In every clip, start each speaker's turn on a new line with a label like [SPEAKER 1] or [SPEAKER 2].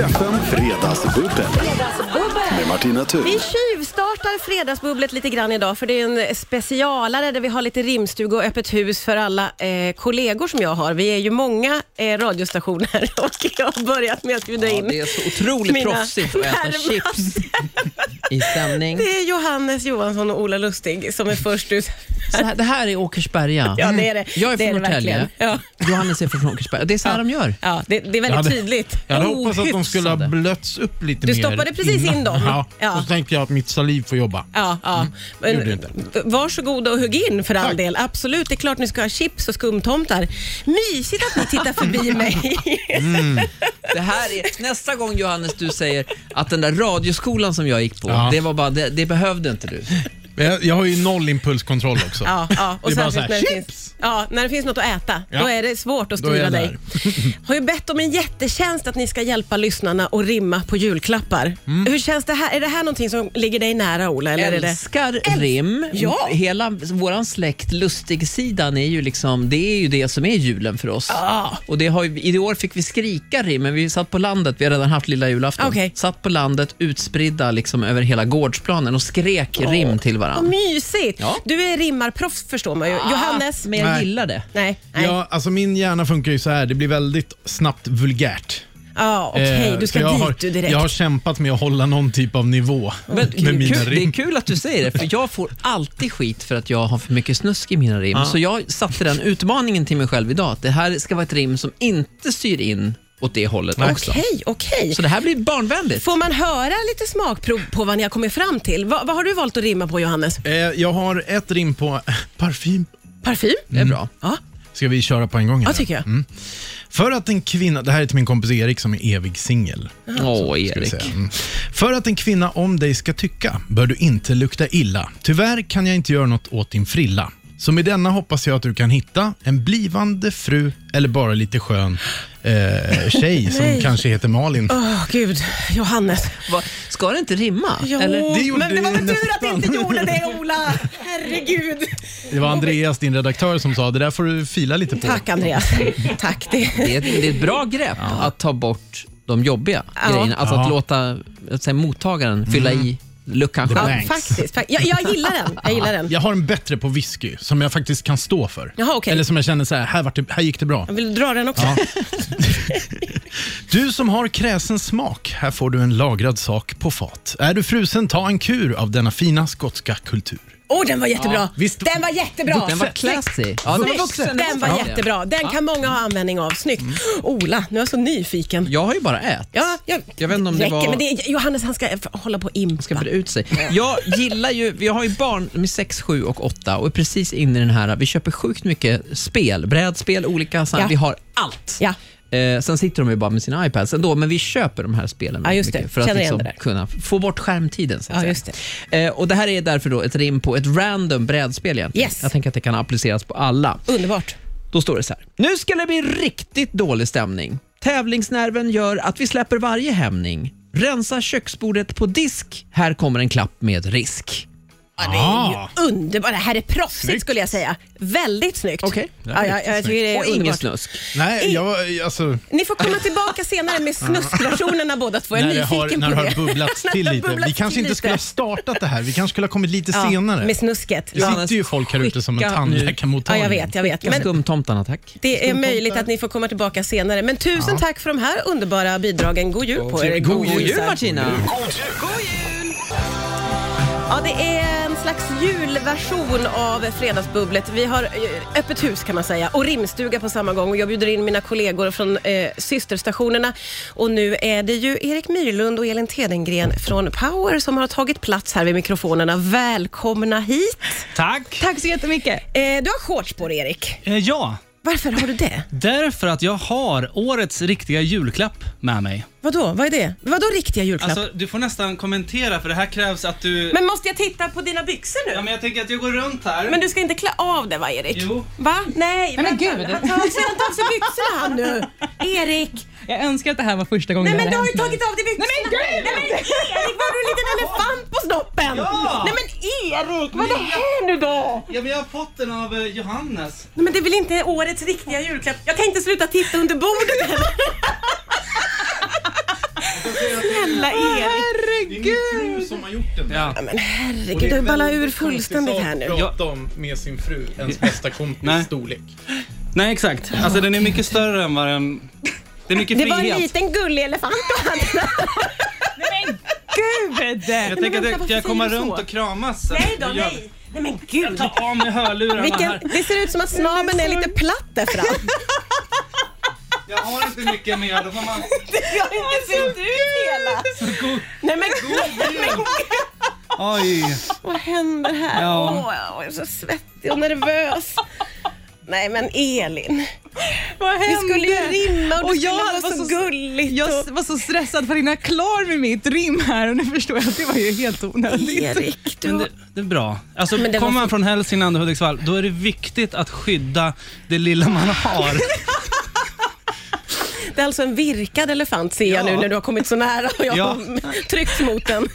[SPEAKER 1] FM Fredagsbubbel med Martina Thun.
[SPEAKER 2] Vi tjuvstartar fredagsbubblet lite grann idag för det är en specialare där vi har lite rimstuga och öppet hus för alla eh, kollegor som jag har. Vi är ju många eh, radiostationer och jag har börjat med att bjuda
[SPEAKER 3] Ja,
[SPEAKER 2] in
[SPEAKER 3] det är så otroligt
[SPEAKER 2] mina
[SPEAKER 3] proffsigt att äta chips i stämning.
[SPEAKER 2] Det är Johannes Johansson och Ola Lustig som är först ut.
[SPEAKER 3] Så här, det här är Åkersberga.
[SPEAKER 2] Ja, det är det.
[SPEAKER 3] Jag är
[SPEAKER 2] Det
[SPEAKER 3] från Norrtälje.
[SPEAKER 2] Ja.
[SPEAKER 3] Johannes är från Åkersberga. Det är så här de gör.
[SPEAKER 2] Ja, det, det är väldigt
[SPEAKER 4] Jag hade-
[SPEAKER 2] tydligt.
[SPEAKER 4] Jag hade hoppats att de skulle ha blötts upp lite
[SPEAKER 2] Du
[SPEAKER 4] mer.
[SPEAKER 2] stoppade precis in dem.
[SPEAKER 4] Ja,
[SPEAKER 2] Ja.
[SPEAKER 4] så tänkte jag att mitt saliv får jobba.
[SPEAKER 2] Ja, ja.
[SPEAKER 4] gjorde
[SPEAKER 2] Men,
[SPEAKER 4] det
[SPEAKER 2] varsågod och hugg in för all
[SPEAKER 4] Tack.
[SPEAKER 2] del. Absolut, det är klart ni ska ha chips och skumtomtar. Mysigt att ni tittar förbi mig.
[SPEAKER 3] Det här är, nästa gång Johannes du säger att den där radioskolan som jag gick på,
[SPEAKER 4] Ja
[SPEAKER 3] det var bara, det, det behövde inte du.
[SPEAKER 4] Jag, jag har ju noll impulskontroll också.
[SPEAKER 2] Ja, ja. Och
[SPEAKER 4] Det är bara så här,
[SPEAKER 2] när, det finns, ja, när det finns något att äta.
[SPEAKER 4] Ja.
[SPEAKER 2] Då är det svårt att
[SPEAKER 4] Då är
[SPEAKER 2] styra
[SPEAKER 4] jag
[SPEAKER 2] dig. har ju bett om en jättetjänst att ni ska hjälpa lyssnarna att rimma på julklappar.
[SPEAKER 4] Mm.
[SPEAKER 2] Hur känns det här? Är det här någonting som ligger dig nära Ola? Eller är det...
[SPEAKER 3] Älskar rim.
[SPEAKER 2] Ja.
[SPEAKER 3] Hela våran släkt, Lustig-sidan, är ju liksom, det är ju det som är julen för oss.
[SPEAKER 2] Ja.
[SPEAKER 3] Och det har ju, I år fick vi skrika rim, men vi satt på landet, vi har redan haft lilla julafton.
[SPEAKER 2] Okej.
[SPEAKER 3] Satt på landet, utspridda liksom över hela gårdsplanen och skrek rim till
[SPEAKER 2] Vad
[SPEAKER 3] varandra.
[SPEAKER 2] mysigt!
[SPEAKER 3] Ja.
[SPEAKER 2] Du är rimmarproffs förstår man ju. Johannes?
[SPEAKER 3] Men jag
[SPEAKER 4] Nej.
[SPEAKER 3] gillar det.
[SPEAKER 2] Nej. nej. Ja,
[SPEAKER 4] Ja, alltså min hjärna funkar ju så här. det blir väldigt snabbt vulgärt.
[SPEAKER 2] okej.
[SPEAKER 4] Eh,
[SPEAKER 2] du
[SPEAKER 4] så
[SPEAKER 2] ska
[SPEAKER 4] jag
[SPEAKER 2] dit
[SPEAKER 4] har,
[SPEAKER 2] du direkt.
[SPEAKER 4] Jag har kämpat med att hålla någon typ av nivå
[SPEAKER 3] Men
[SPEAKER 4] med
[SPEAKER 3] det, är
[SPEAKER 4] mina
[SPEAKER 3] kul, det är
[SPEAKER 4] rim.
[SPEAKER 3] kul att du säger det, för jag får alltid skit för att jag har för mycket snusk i mina rim. Så jag satte den utmaningen till mig själv idag, att det här ska vara ett rim som inte styr in åt det hållet också.
[SPEAKER 2] Okej, okej.
[SPEAKER 3] Så det här blir barnvänligt.
[SPEAKER 2] Får man höra lite smakprov på vad ni har kommit fram till? Vad, vad har du valt att rimma på Johannes?
[SPEAKER 4] Eh, jag har ett rim på parfym.
[SPEAKER 2] Parfym?
[SPEAKER 3] Det är bra.
[SPEAKER 2] Ja,
[SPEAKER 4] Ska vi köra på en gång?
[SPEAKER 2] ja
[SPEAKER 4] eller?
[SPEAKER 2] tycker jag.
[SPEAKER 4] För att en kvinna, det här är till min kompis Erik som är evig singel.
[SPEAKER 3] Åh, Erik.
[SPEAKER 4] Mm. För att en kvinna om dig ska tycka bör du inte lukta illa. Tyvärr kan jag inte göra något åt din frilla. Så med denna hoppas jag att du kan hitta en blivande fru eller bara lite skön eh, tjej som kanske heter Malin.
[SPEAKER 2] Åh gud, Johannes.
[SPEAKER 3] Va, ska det inte rimma?
[SPEAKER 2] Jo,
[SPEAKER 3] Eller?
[SPEAKER 4] Det gjorde
[SPEAKER 2] men det var väl tur att det inte gjorde det Ola. Herregud.
[SPEAKER 4] Det var Andreas, din redaktör, som sa det där får du fila lite på.
[SPEAKER 2] Tack Andreas. Tack. Det.
[SPEAKER 3] Det, är ett, det är ett bra grepp att ta bort de jobbiga
[SPEAKER 2] Ja.
[SPEAKER 3] grejerna. Alltså att
[SPEAKER 4] Ja.
[SPEAKER 3] låta att säga, mottagaren fylla i luckan
[SPEAKER 4] The
[SPEAKER 3] själv.
[SPEAKER 2] Ja, faktiskt. Fak- Jag, jag gillar den. Jag gillar den.
[SPEAKER 4] Jag har en bättre på whisky som jag faktiskt kan stå för.
[SPEAKER 2] Jaha, okej.
[SPEAKER 4] Eller som jag känner så här, här, vart det, här gick det bra.
[SPEAKER 2] Vill du dra den också?
[SPEAKER 4] Du som har kräsen smak, här får du en lagrad sak på fat. Är du frusen, ta en kur av denna fina skotska kultur.
[SPEAKER 2] Åh, den var jättebra.
[SPEAKER 4] visst-
[SPEAKER 2] den var jättebra.
[SPEAKER 3] Den var classy. Ja, den var vuxen.
[SPEAKER 2] Den var
[SPEAKER 3] Ja.
[SPEAKER 2] jättebra. Den kan många ha användning av. Snyggt. Ola, nu är jag så nyfiken.
[SPEAKER 3] Jag har ju bara ät.
[SPEAKER 2] Ja, jag,
[SPEAKER 3] Jag vet inte om det
[SPEAKER 2] räcker,
[SPEAKER 3] var-
[SPEAKER 2] men det är, Johannes han ska hålla på och impa.
[SPEAKER 3] ska bre ut sig. Jag gillar ju, vi har ju barn med 6, 7 och 8 och är precis inne i den här, vi köper sjukt mycket spel, brädspel, olika sådana,
[SPEAKER 2] Ja.
[SPEAKER 3] vi har allt.
[SPEAKER 2] Ja.
[SPEAKER 3] Eh, sen sitter de ju bara med sina iPads ändå, men vi köper de här spelen
[SPEAKER 2] Ja, just det.
[SPEAKER 3] för att liksom
[SPEAKER 2] det
[SPEAKER 3] kunna få bort skärmtiden. Så att
[SPEAKER 2] Ja, just
[SPEAKER 3] Eh, och det här är därför då ett rim på ett random brädspel egentligen.
[SPEAKER 2] Yes.
[SPEAKER 3] Jag tänker att det kan appliceras på alla.
[SPEAKER 2] Underbart.
[SPEAKER 3] Då står det så här. Nu ska det bli riktigt dålig stämning. Tävlingsnerven gör att vi släpper varje hämning. Rensa köksbordet på disk. Här kommer en klapp med risk.
[SPEAKER 2] Ja, det är ju underbart. Det här är proffsigt
[SPEAKER 4] Snyggt.
[SPEAKER 2] skulle jag säga. Väldigt snyggt.
[SPEAKER 3] Okej.
[SPEAKER 2] Ja, jag, jag tycker det är
[SPEAKER 3] Och ingen
[SPEAKER 2] underbart.
[SPEAKER 3] snusk.
[SPEAKER 4] Nej, jag, alltså,
[SPEAKER 2] Ni får komma tillbaka senare med snuskversionerna båda två. Jag är
[SPEAKER 4] när det har,
[SPEAKER 2] nyfiken
[SPEAKER 4] när det
[SPEAKER 2] på
[SPEAKER 4] har
[SPEAKER 2] det.
[SPEAKER 4] bubblats
[SPEAKER 2] När
[SPEAKER 4] till
[SPEAKER 2] har
[SPEAKER 4] lite. Vi
[SPEAKER 2] bubblats
[SPEAKER 4] kanske
[SPEAKER 2] till
[SPEAKER 4] inte skulle ha
[SPEAKER 2] lite.
[SPEAKER 4] startat det här. Vi kanske skulle ha kommit lite
[SPEAKER 2] Ja,
[SPEAKER 4] senare.
[SPEAKER 2] Med snusket.
[SPEAKER 4] Det sitter ju folk här ute som en
[SPEAKER 3] Skicka
[SPEAKER 4] tandläkarmottagning.
[SPEAKER 2] Ja, jag vet, jag vet.
[SPEAKER 3] Men, Skumtomtarna, tack.
[SPEAKER 2] det är möjligt att ni får komma tillbaka senare. Men tusen tack för de här underbara bidragen. God jul på er.
[SPEAKER 4] God jul.
[SPEAKER 3] God jul
[SPEAKER 2] gissar.
[SPEAKER 3] Martina!
[SPEAKER 2] Ja, det är slags julversion av Fredagsbubblet. Vi har eh, öppet hus kan man säga och rimstuga på samma gång. Och jag bjuder in mina kollegor från eh, systerstationerna. Och nu är det ju Erik Myrlund och Elin Tedengren från Power som har tagit plats här vid mikrofonerna. Välkomna hit.
[SPEAKER 5] Tack.
[SPEAKER 2] Tack så jättemycket. Eh, du har shorts på dig Erik.
[SPEAKER 5] Eh, ja,
[SPEAKER 2] Varför har du det?
[SPEAKER 5] därför att jag har årets riktiga julklapp med mig.
[SPEAKER 2] Vadå? Vad är det? Vadå riktiga julklapp?
[SPEAKER 5] Alltså, du får nästan kommentera för det här krävs att du...
[SPEAKER 2] men måste jag titta på dina byxor nu?
[SPEAKER 5] Ja, men jag tänker att jag går runt här.
[SPEAKER 2] Men du ska inte klä av det va Erik?
[SPEAKER 5] Jo.
[SPEAKER 2] Va? Nej,
[SPEAKER 6] men
[SPEAKER 2] vänta.
[SPEAKER 6] gud.
[SPEAKER 2] Han tar inte av sig byxorna han nu. Erik!
[SPEAKER 6] Jag önskar att det här var första gången
[SPEAKER 2] Nej men du har ju tagit av dig byxorna. Nej men gud! Nej, men Erik, var du en liten elefant på snoppen?
[SPEAKER 5] Ja!
[SPEAKER 2] Nej men Erik, vad är det här nu då?
[SPEAKER 5] Ja, men jag har fått den av eh, Johannes.
[SPEAKER 2] Nej, men det är väl inte årets riktiga julklapp? Jag kan inte sluta titta under bordet heller. Snälla Erik.
[SPEAKER 4] Herregud! som har gjort den där.
[SPEAKER 5] Ja.
[SPEAKER 2] Men herregud, du ballar ur fullständigt här nu.
[SPEAKER 4] prata om med sin fru, ens bästa kompis
[SPEAKER 5] Nej.
[SPEAKER 4] storlek.
[SPEAKER 5] Nej, exakt. Alltså den är mycket större än vad den... Det är mycket
[SPEAKER 2] Det var
[SPEAKER 5] frihet.
[SPEAKER 2] en liten gullig elefant du hade.
[SPEAKER 6] Gud!
[SPEAKER 5] Jag tänker
[SPEAKER 2] vänta,
[SPEAKER 5] att jag,
[SPEAKER 2] varför
[SPEAKER 5] jag kommer
[SPEAKER 2] säger du
[SPEAKER 5] runt
[SPEAKER 2] så?
[SPEAKER 5] och kramas.
[SPEAKER 2] Nej då,
[SPEAKER 5] Jag
[SPEAKER 2] nej. Nej men gud.
[SPEAKER 5] Ta av mig hörlurarna
[SPEAKER 2] Vilken,
[SPEAKER 5] här.
[SPEAKER 2] det ser ut som att snabeln är lite platt där fram.
[SPEAKER 5] Jag har inte mycket mer. Då får man...
[SPEAKER 2] Jag har inte sett ut hela. Nej men gud,
[SPEAKER 5] Oj.
[SPEAKER 2] vad händer här?
[SPEAKER 5] Ja.
[SPEAKER 2] Åh, jag är så svettig och nervös. Nej men Elin,
[SPEAKER 6] Vad
[SPEAKER 2] vi
[SPEAKER 6] hände?
[SPEAKER 2] skulle ju rimma och det
[SPEAKER 6] Och
[SPEAKER 2] skulle
[SPEAKER 6] jag
[SPEAKER 2] vara
[SPEAKER 6] var
[SPEAKER 2] så,
[SPEAKER 6] så-
[SPEAKER 2] gulligt.
[SPEAKER 6] Jag
[SPEAKER 2] och...
[SPEAKER 6] var så stressad för att hinna klar med mitt rim här och nu förstår jag att det var ju helt onödigt.
[SPEAKER 2] Erik, du
[SPEAKER 5] Men det, det är bra. Alltså,
[SPEAKER 2] det
[SPEAKER 5] kommer man
[SPEAKER 2] så-
[SPEAKER 5] från Hälsingland och Hudiksvall, då är det viktigt att skydda det lilla man har.
[SPEAKER 2] Det är alltså en virkad elefant ser jag
[SPEAKER 5] Ja.
[SPEAKER 2] nu när du har kommit så nära och jag
[SPEAKER 5] Ja.
[SPEAKER 2] har tryckt mot den.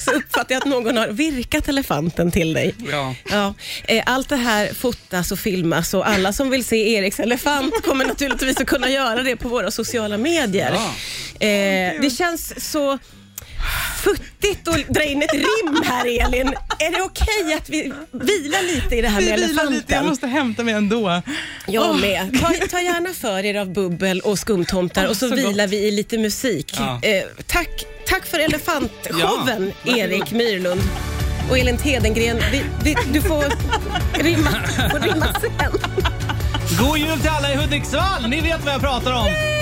[SPEAKER 2] Så uppfattar jag att någon har virkat elefanten till dig.
[SPEAKER 5] Ja.
[SPEAKER 2] Ja, eh, allt det här fotas och filmas och alla som vill se Eriks elefant kommer naturligtvis att kunna göra det på våra sociala medier.
[SPEAKER 5] Ja.
[SPEAKER 2] Eh, det känns så futtigt att dra in ett rim här Elin. Är det okej att vi vilar lite i det här
[SPEAKER 6] Vi
[SPEAKER 2] med
[SPEAKER 6] vilar
[SPEAKER 2] elefanten?
[SPEAKER 6] lite, jag måste hämta mig ändå.
[SPEAKER 2] Jag med. Ta, ta gärna för er av bubbel och skumtomtar
[SPEAKER 6] Åh,
[SPEAKER 2] och så,
[SPEAKER 6] så
[SPEAKER 2] vilar
[SPEAKER 6] gott.
[SPEAKER 2] vi i lite musik.
[SPEAKER 5] Ja.
[SPEAKER 2] Eh, tack, tack för elefantshowen,
[SPEAKER 5] Ja,
[SPEAKER 2] Erik Myrlund. Och Elin Tedengren, vi, vi, du får rimma, får rimma sen.
[SPEAKER 5] God jul till alla i Hudiksvall! Ni vet vad jag pratar om.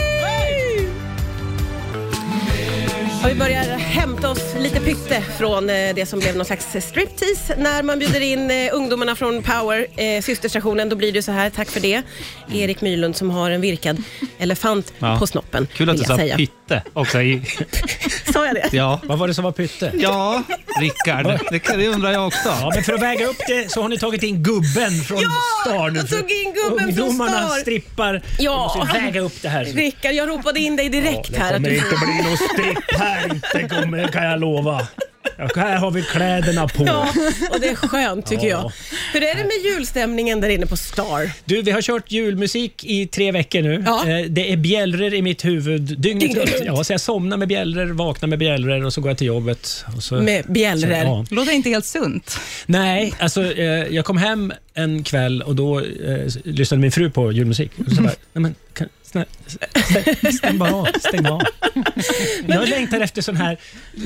[SPEAKER 2] Och vi börjar hämta oss lite pytte från eh, det som blev någon slags striptease när man bjuder in eh, ungdomarna från Power, eh, systerstationen. Då blir det så här, tack för det. Erik Myrlund som har en virkad elefant
[SPEAKER 7] Ja.
[SPEAKER 2] på snoppen.
[SPEAKER 7] Kul att du sa
[SPEAKER 2] säga.
[SPEAKER 7] pytte också. I,
[SPEAKER 2] Sa jag det?
[SPEAKER 7] ja, vad var det som var pytte?
[SPEAKER 5] Ja, Rickard. Det, kan- det undrar jag också.
[SPEAKER 7] Ja, men för att väga upp det så har ni tagit in gubben från
[SPEAKER 2] Ja,
[SPEAKER 7] Star nu.
[SPEAKER 2] jag tog in gubben från
[SPEAKER 7] Ungdomarna
[SPEAKER 2] Star.
[SPEAKER 7] strippar.
[SPEAKER 2] Ja.
[SPEAKER 7] Vi måste väga upp det här.
[SPEAKER 2] Rickard, jag ropade in dig direkt
[SPEAKER 7] det
[SPEAKER 2] här. Att
[SPEAKER 7] kommer
[SPEAKER 2] du...
[SPEAKER 7] inte bli någon stripp här inte, kommer, kan jag lova. Ja, här har vi kläderna på.
[SPEAKER 2] Ja, och det är skönt tycker
[SPEAKER 7] Ja.
[SPEAKER 2] jag. Hur är det med julstämningen där inne på Star?
[SPEAKER 7] Du, vi har kört julmusik i tre veckor nu.
[SPEAKER 2] Ja.
[SPEAKER 7] Eh, Det är bjällror i mitt huvud dygnet
[SPEAKER 2] Dygnet
[SPEAKER 7] runt.
[SPEAKER 2] runt.
[SPEAKER 7] Ja, så jag somnar med bjällror, vaknar med bjällror och så går jag till jobbet. Och så,
[SPEAKER 2] Med bjällror.
[SPEAKER 7] Ja.
[SPEAKER 6] Låter inte helt sunt.
[SPEAKER 7] Nej, alltså eh, jag kom hem en kväll och då eh, lyssnade min fru på julmusik. Och så bara, nej men, kan, snä, stäng, bara av. Stäng av. Jag längtar efter sån här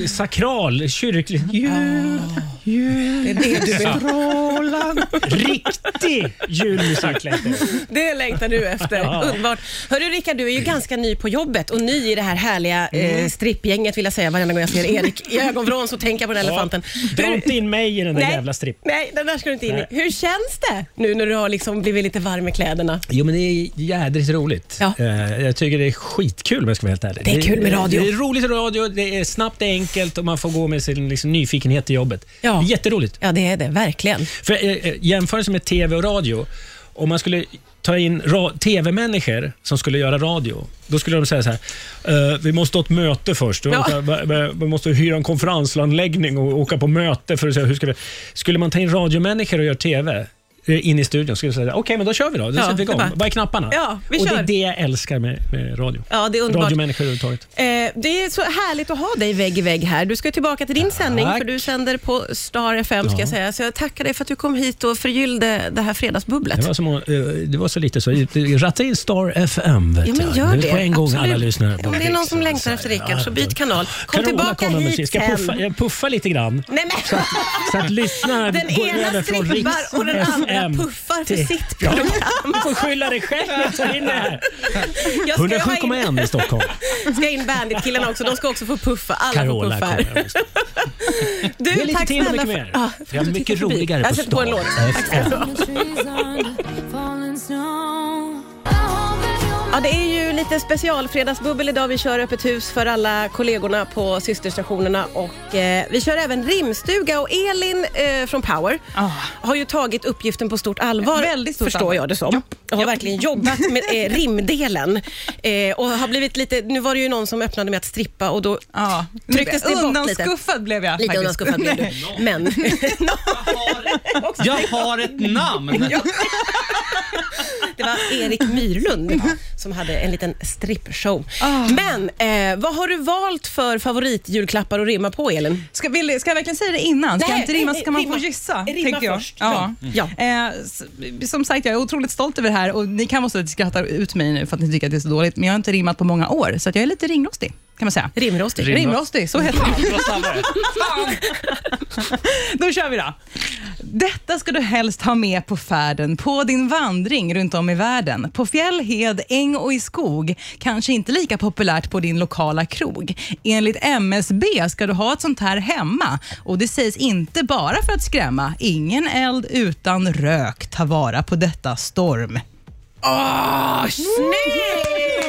[SPEAKER 7] sakral, kyrklig... Jul, jul,
[SPEAKER 2] Det är det du vill.
[SPEAKER 7] strålan. Riktig julmusik längtar.
[SPEAKER 2] Det längtar du efter.
[SPEAKER 7] Ja.
[SPEAKER 2] Underbart. Hörru Rickard, du är ju ganska ny på jobbet och ny i det här härliga
[SPEAKER 7] Mm.
[SPEAKER 2] eh, strippgänget vill jag säga varje gång jag ser Erik i ögonvrån så tänker jag på den här elefanten.
[SPEAKER 7] Dra
[SPEAKER 2] Hur-
[SPEAKER 7] inte in mig i den där
[SPEAKER 2] Nej.
[SPEAKER 7] jävla stripp.
[SPEAKER 2] Nej, den där ska du inte in i. Hur känns det nu när du har liksom blivit lite varm i kläderna?
[SPEAKER 7] Jo, men det är jädrigt roligt.
[SPEAKER 2] Ja.
[SPEAKER 7] Eh, Jag tycker det är skitkul om jag ska vara helt ärlig.
[SPEAKER 2] Det är kul med radio.
[SPEAKER 7] Det är roligt med radio, det är snabbt, det är enkelt och man får gå med sin liksom, nyfikenhet till jobbet.
[SPEAKER 2] Ja.
[SPEAKER 7] Det är jätteroligt.
[SPEAKER 2] Ja, det är det. Verkligen.
[SPEAKER 7] För eh, eh, jämförelse med TV och radio. Om man skulle ta in ra- TV-människor som skulle göra radio, då skulle de säga så här. "Eh, vi måste ha ett möte först. Vi
[SPEAKER 2] Ja.
[SPEAKER 7] måste, vi- måste hyra en konferensanläggning och åka på möte för att se hur ska vi... Skulle man ta in radiomänniskor och göra TV in i studion skulle säga okej, men då kör vi då. Då
[SPEAKER 2] Ja,
[SPEAKER 7] sätter vi igång.
[SPEAKER 2] bara-
[SPEAKER 7] Vad är knapparna?
[SPEAKER 2] Ja, vi
[SPEAKER 7] och det
[SPEAKER 2] kör.
[SPEAKER 7] är det jag älskar med, med radio.
[SPEAKER 2] Ja, det är underbart.
[SPEAKER 7] Radiomänniskor överhuvudtaget.
[SPEAKER 2] Eh, det är så härligt att ha dig vägg i vägg här. Du ska tillbaka till din sändning,
[SPEAKER 7] Tack.
[SPEAKER 2] för du sänder på Star FM. ska
[SPEAKER 7] Ja.
[SPEAKER 2] jag säga. Så jag tackar dig för att du kom hit och förgyllde det här fredagsbubblet.
[SPEAKER 7] Det var, som, att, eh, det var så lite så. Ratta in Star FM. Vet
[SPEAKER 2] Ja, men gör det.
[SPEAKER 7] På en gång
[SPEAKER 2] Absolut.
[SPEAKER 7] alla lyssnar. på
[SPEAKER 2] Om det är någon som längtar efter Rickard, så byt kanal. Kom
[SPEAKER 7] Carola
[SPEAKER 2] tillbaka hit
[SPEAKER 7] sin- Ska jag,
[SPEAKER 2] sen.
[SPEAKER 7] puffa, jag puffar lite grann.
[SPEAKER 2] Nej, men.
[SPEAKER 7] Så att lyssnarna
[SPEAKER 2] Den
[SPEAKER 7] går
[SPEAKER 2] ena
[SPEAKER 7] över från Riks
[SPEAKER 2] och den andra
[SPEAKER 7] FM
[SPEAKER 2] puffar för
[SPEAKER 7] till-
[SPEAKER 2] sitt program.
[SPEAKER 7] Du får skylla dig själv. Jag tar in det här.
[SPEAKER 2] Jag ska, ha in,
[SPEAKER 7] 107,1 i Stockholm.
[SPEAKER 2] ska in Bandit-killarna också. De ska också få puffa. Alla
[SPEAKER 7] Carola
[SPEAKER 2] får puffa här.
[SPEAKER 7] kommer.
[SPEAKER 2] Du,
[SPEAKER 7] Det är lite
[SPEAKER 2] tack
[SPEAKER 7] till och
[SPEAKER 2] snälla
[SPEAKER 7] mycket
[SPEAKER 2] för-
[SPEAKER 7] mer.
[SPEAKER 2] Ja,
[SPEAKER 7] Jag
[SPEAKER 2] för
[SPEAKER 7] är
[SPEAKER 2] att du
[SPEAKER 7] mycket
[SPEAKER 2] tittar förbi.
[SPEAKER 7] roligare
[SPEAKER 2] Jag
[SPEAKER 7] på
[SPEAKER 2] sätter på en låt. Tack ska du ha. Ja, det är ju lite specialfredagsbubbel idag. Vi kör öppet hus för alla kollegorna på systerstationerna och eh, vi kör även rimstuga och Elin eh, från Power
[SPEAKER 6] Ah.
[SPEAKER 2] har ju tagit uppgiften på stort allvar,
[SPEAKER 6] Väldigt stort
[SPEAKER 2] förstår
[SPEAKER 6] allvar.
[SPEAKER 2] jag det som. Och har verkligen jobbat med eh, rimdelen eh, och har blivit lite, nu var det ju någon som öppnade med att strippa och då
[SPEAKER 6] Ja.
[SPEAKER 2] Trycktes det bort lite?
[SPEAKER 6] Undanskuffad blev jag
[SPEAKER 2] lite
[SPEAKER 6] faktiskt.
[SPEAKER 2] undanskuffad blev du. Men
[SPEAKER 5] Jag har ett namn.
[SPEAKER 2] Det var Erik Myrlund som hade en liten strippshow.
[SPEAKER 6] Ah.
[SPEAKER 2] Men eh, vad har du valt för favoritjulklappar att rimma på, Elin?
[SPEAKER 6] Ska, vill, ska jag verkligen säga det innan? Ska
[SPEAKER 2] Nej,
[SPEAKER 6] jag inte rimma ska man
[SPEAKER 2] rimma.
[SPEAKER 6] få gissa.
[SPEAKER 2] Rimma
[SPEAKER 6] tänker jag.
[SPEAKER 2] först.
[SPEAKER 6] Ja.
[SPEAKER 2] Ja.
[SPEAKER 6] Eh, s- som sagt, jag är otroligt stolt över det här och ni kan vara så att ni skrattar ut mig nu för att ni tycker att det är så dåligt, men jag har inte rimmat på många år, så jag är lite ringrostig kan man säga.
[SPEAKER 2] Rimrostig.
[SPEAKER 6] Rimrostig, så heter det. Då kör vi då. Detta ska du helst ha med på färden på din vandring runt om i världen. På fjäll, hed, äng och i skog. Kanske inte lika populärt på din lokala krog. Enligt MSB ska du ha ett sånt här hemma. Och Det sägs inte bara för att skrämma. Ingen eld utan rök. Ta vara på detta storm.
[SPEAKER 2] Åh, snyggt!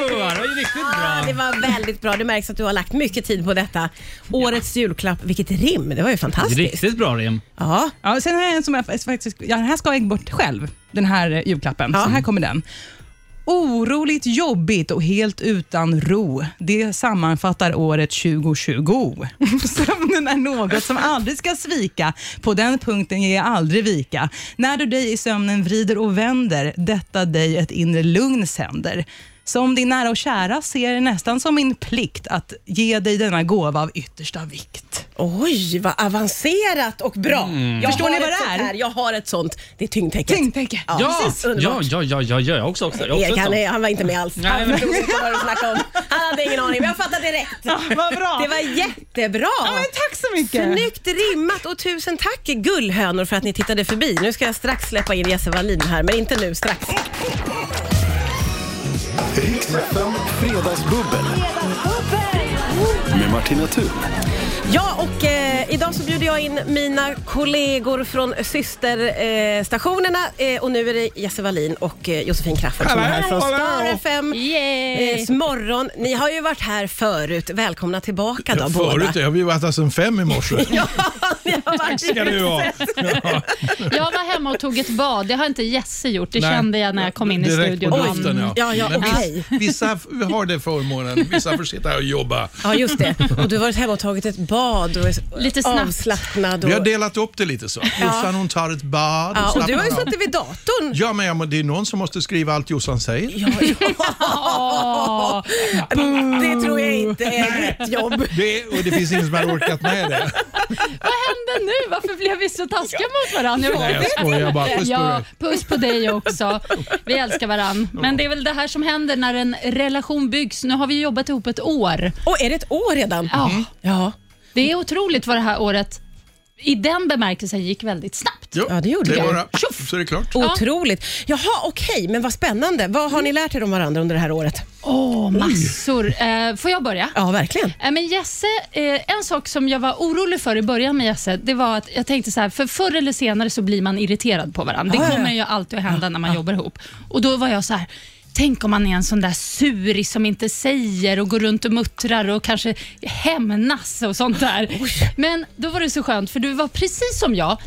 [SPEAKER 5] Det var ju riktigt
[SPEAKER 2] Ah,
[SPEAKER 5] bra.
[SPEAKER 2] det var väldigt bra. Det märks att du har lagt mycket tid på detta. Årets julklapp, vilket rim. Det var ju fantastiskt.
[SPEAKER 5] Riktigt bra rim.
[SPEAKER 2] Ja.
[SPEAKER 6] Ja, sen har jag en som jag faktiskt, ja, den här ska jag bort själv, den här eh, julklappen.
[SPEAKER 2] Ja.
[SPEAKER 6] Så här kommer den. Oroligt, jobbigt och helt utan ro. Det sammanfattar året 2020. Sömnen är något som aldrig ska svika. På den punkten ger jag aldrig vika. När du dig i sömnen vrider och vänder, detta dig ett inre lugn sänder. Som din nära och kära ser det nästan som min plikt att ge dig denna gåva av yttersta vikt.
[SPEAKER 2] Oj, vad avancerat och bra. Jag
[SPEAKER 6] Förstår
[SPEAKER 2] har
[SPEAKER 6] ni vad
[SPEAKER 2] ett
[SPEAKER 6] det
[SPEAKER 2] sånt
[SPEAKER 6] är?
[SPEAKER 2] Här. Jag har ett sånt. Det är tyngdtäcket.
[SPEAKER 6] Tyngdtäcke.
[SPEAKER 2] Ja,
[SPEAKER 5] Ja,
[SPEAKER 2] precis.
[SPEAKER 5] ja,
[SPEAKER 2] Underbart.
[SPEAKER 5] ja, ja, ja, ja, jag också. också. Jag också
[SPEAKER 2] Erik, han, är- han var inte med alls.
[SPEAKER 5] Nej,
[SPEAKER 2] han
[SPEAKER 5] men-
[SPEAKER 2] förstod inte vad du snackade om. Han hade ingen aning, men jag fattade direkt.
[SPEAKER 6] Vad bra.
[SPEAKER 2] Det var jättebra.
[SPEAKER 6] Ja, men tack så mycket.
[SPEAKER 2] Snyggt rimmat och tusen tack gullhönor för att ni tittade förbi. Nu ska jag strax släppa in Jesse Wallin här, men inte nu, strax.
[SPEAKER 1] Riks FM Fredagsbubbel. Med Martina Thun.
[SPEAKER 2] Ja, och eh, idag så bjuder jag in mina kollegor från systerstationerna eh, och nu är det Jesse Wallin och eh, Josefin Crafoord som är här från Star FM. Eh, morgon. Ni har ju varit här förut. Välkomna tillbaka då båda.
[SPEAKER 8] Förut har vi varit här sedan fem i morse.
[SPEAKER 2] Ja, ni har varit
[SPEAKER 8] Ska du ha.
[SPEAKER 9] Jag var hemma och tog ett bad. Det har inte Jesse gjort. Det
[SPEAKER 8] Nej.
[SPEAKER 9] kände jag när jag kom in i
[SPEAKER 8] Direkt
[SPEAKER 9] studion.
[SPEAKER 8] på luften, ja.
[SPEAKER 2] Ja, ja, okej.
[SPEAKER 8] vissa, vissa har det förmånen, vissa får sitta här och jobba.
[SPEAKER 2] Ja, just det. Och du har varit hemma och tagit ett bad och är
[SPEAKER 9] Lite snabbt.
[SPEAKER 2] avslappnad. Och...
[SPEAKER 8] Vi har delat upp det lite så. Jossan hon tar ett bad och
[SPEAKER 2] ja, och du har ju suttit vid datorn.
[SPEAKER 8] Ja, men ja, men det är någon som måste skriva allt Jossan säger.
[SPEAKER 2] Ja, ja. Det tror jag inte är mitt jobb.
[SPEAKER 8] Det, och det finns ingen som har orkat med det.
[SPEAKER 9] Vad hände nu? Varför blev vi så taskiga mot varandra? Jag
[SPEAKER 8] Nej, jag skojar bara. Puss på
[SPEAKER 9] Ja,
[SPEAKER 8] dig.
[SPEAKER 9] puss på dig också. Vi älskar varandra. Men det är väl det här som händer när en relation byggs. Nu har vi jobbat ihop ett år.
[SPEAKER 2] Och är det ett år redan?
[SPEAKER 9] Ja,
[SPEAKER 2] Ja,
[SPEAKER 9] Det är otroligt vad det här året i den bemärkelsen gick väldigt snabbt.
[SPEAKER 8] Jo,
[SPEAKER 2] Ja, det gjorde
[SPEAKER 8] det. Bara, tjoff, så är det klart.
[SPEAKER 2] otroligt. Jaha, okej, men vad spännande. Vad har ni lärt er om varandra under det här året?
[SPEAKER 9] Åh, massor. Eh, får jag börja?
[SPEAKER 2] Ja, verkligen.
[SPEAKER 9] Eh, Men Jesse, eh, en sak som jag var orolig för i början med Jesse, det var att jag tänkte så här, för förr eller senare så blir man irriterad på varandra. Det
[SPEAKER 2] ja,
[SPEAKER 9] kommer
[SPEAKER 2] ja.
[SPEAKER 9] ju alltid att hända när man jobbar ihop. Och Då var jag så här, Tänk om man är en sån där suris som inte säger och går runt och muttrar och kanske hämnas och sånt där. Men då var det så skönt för du var precis som jag.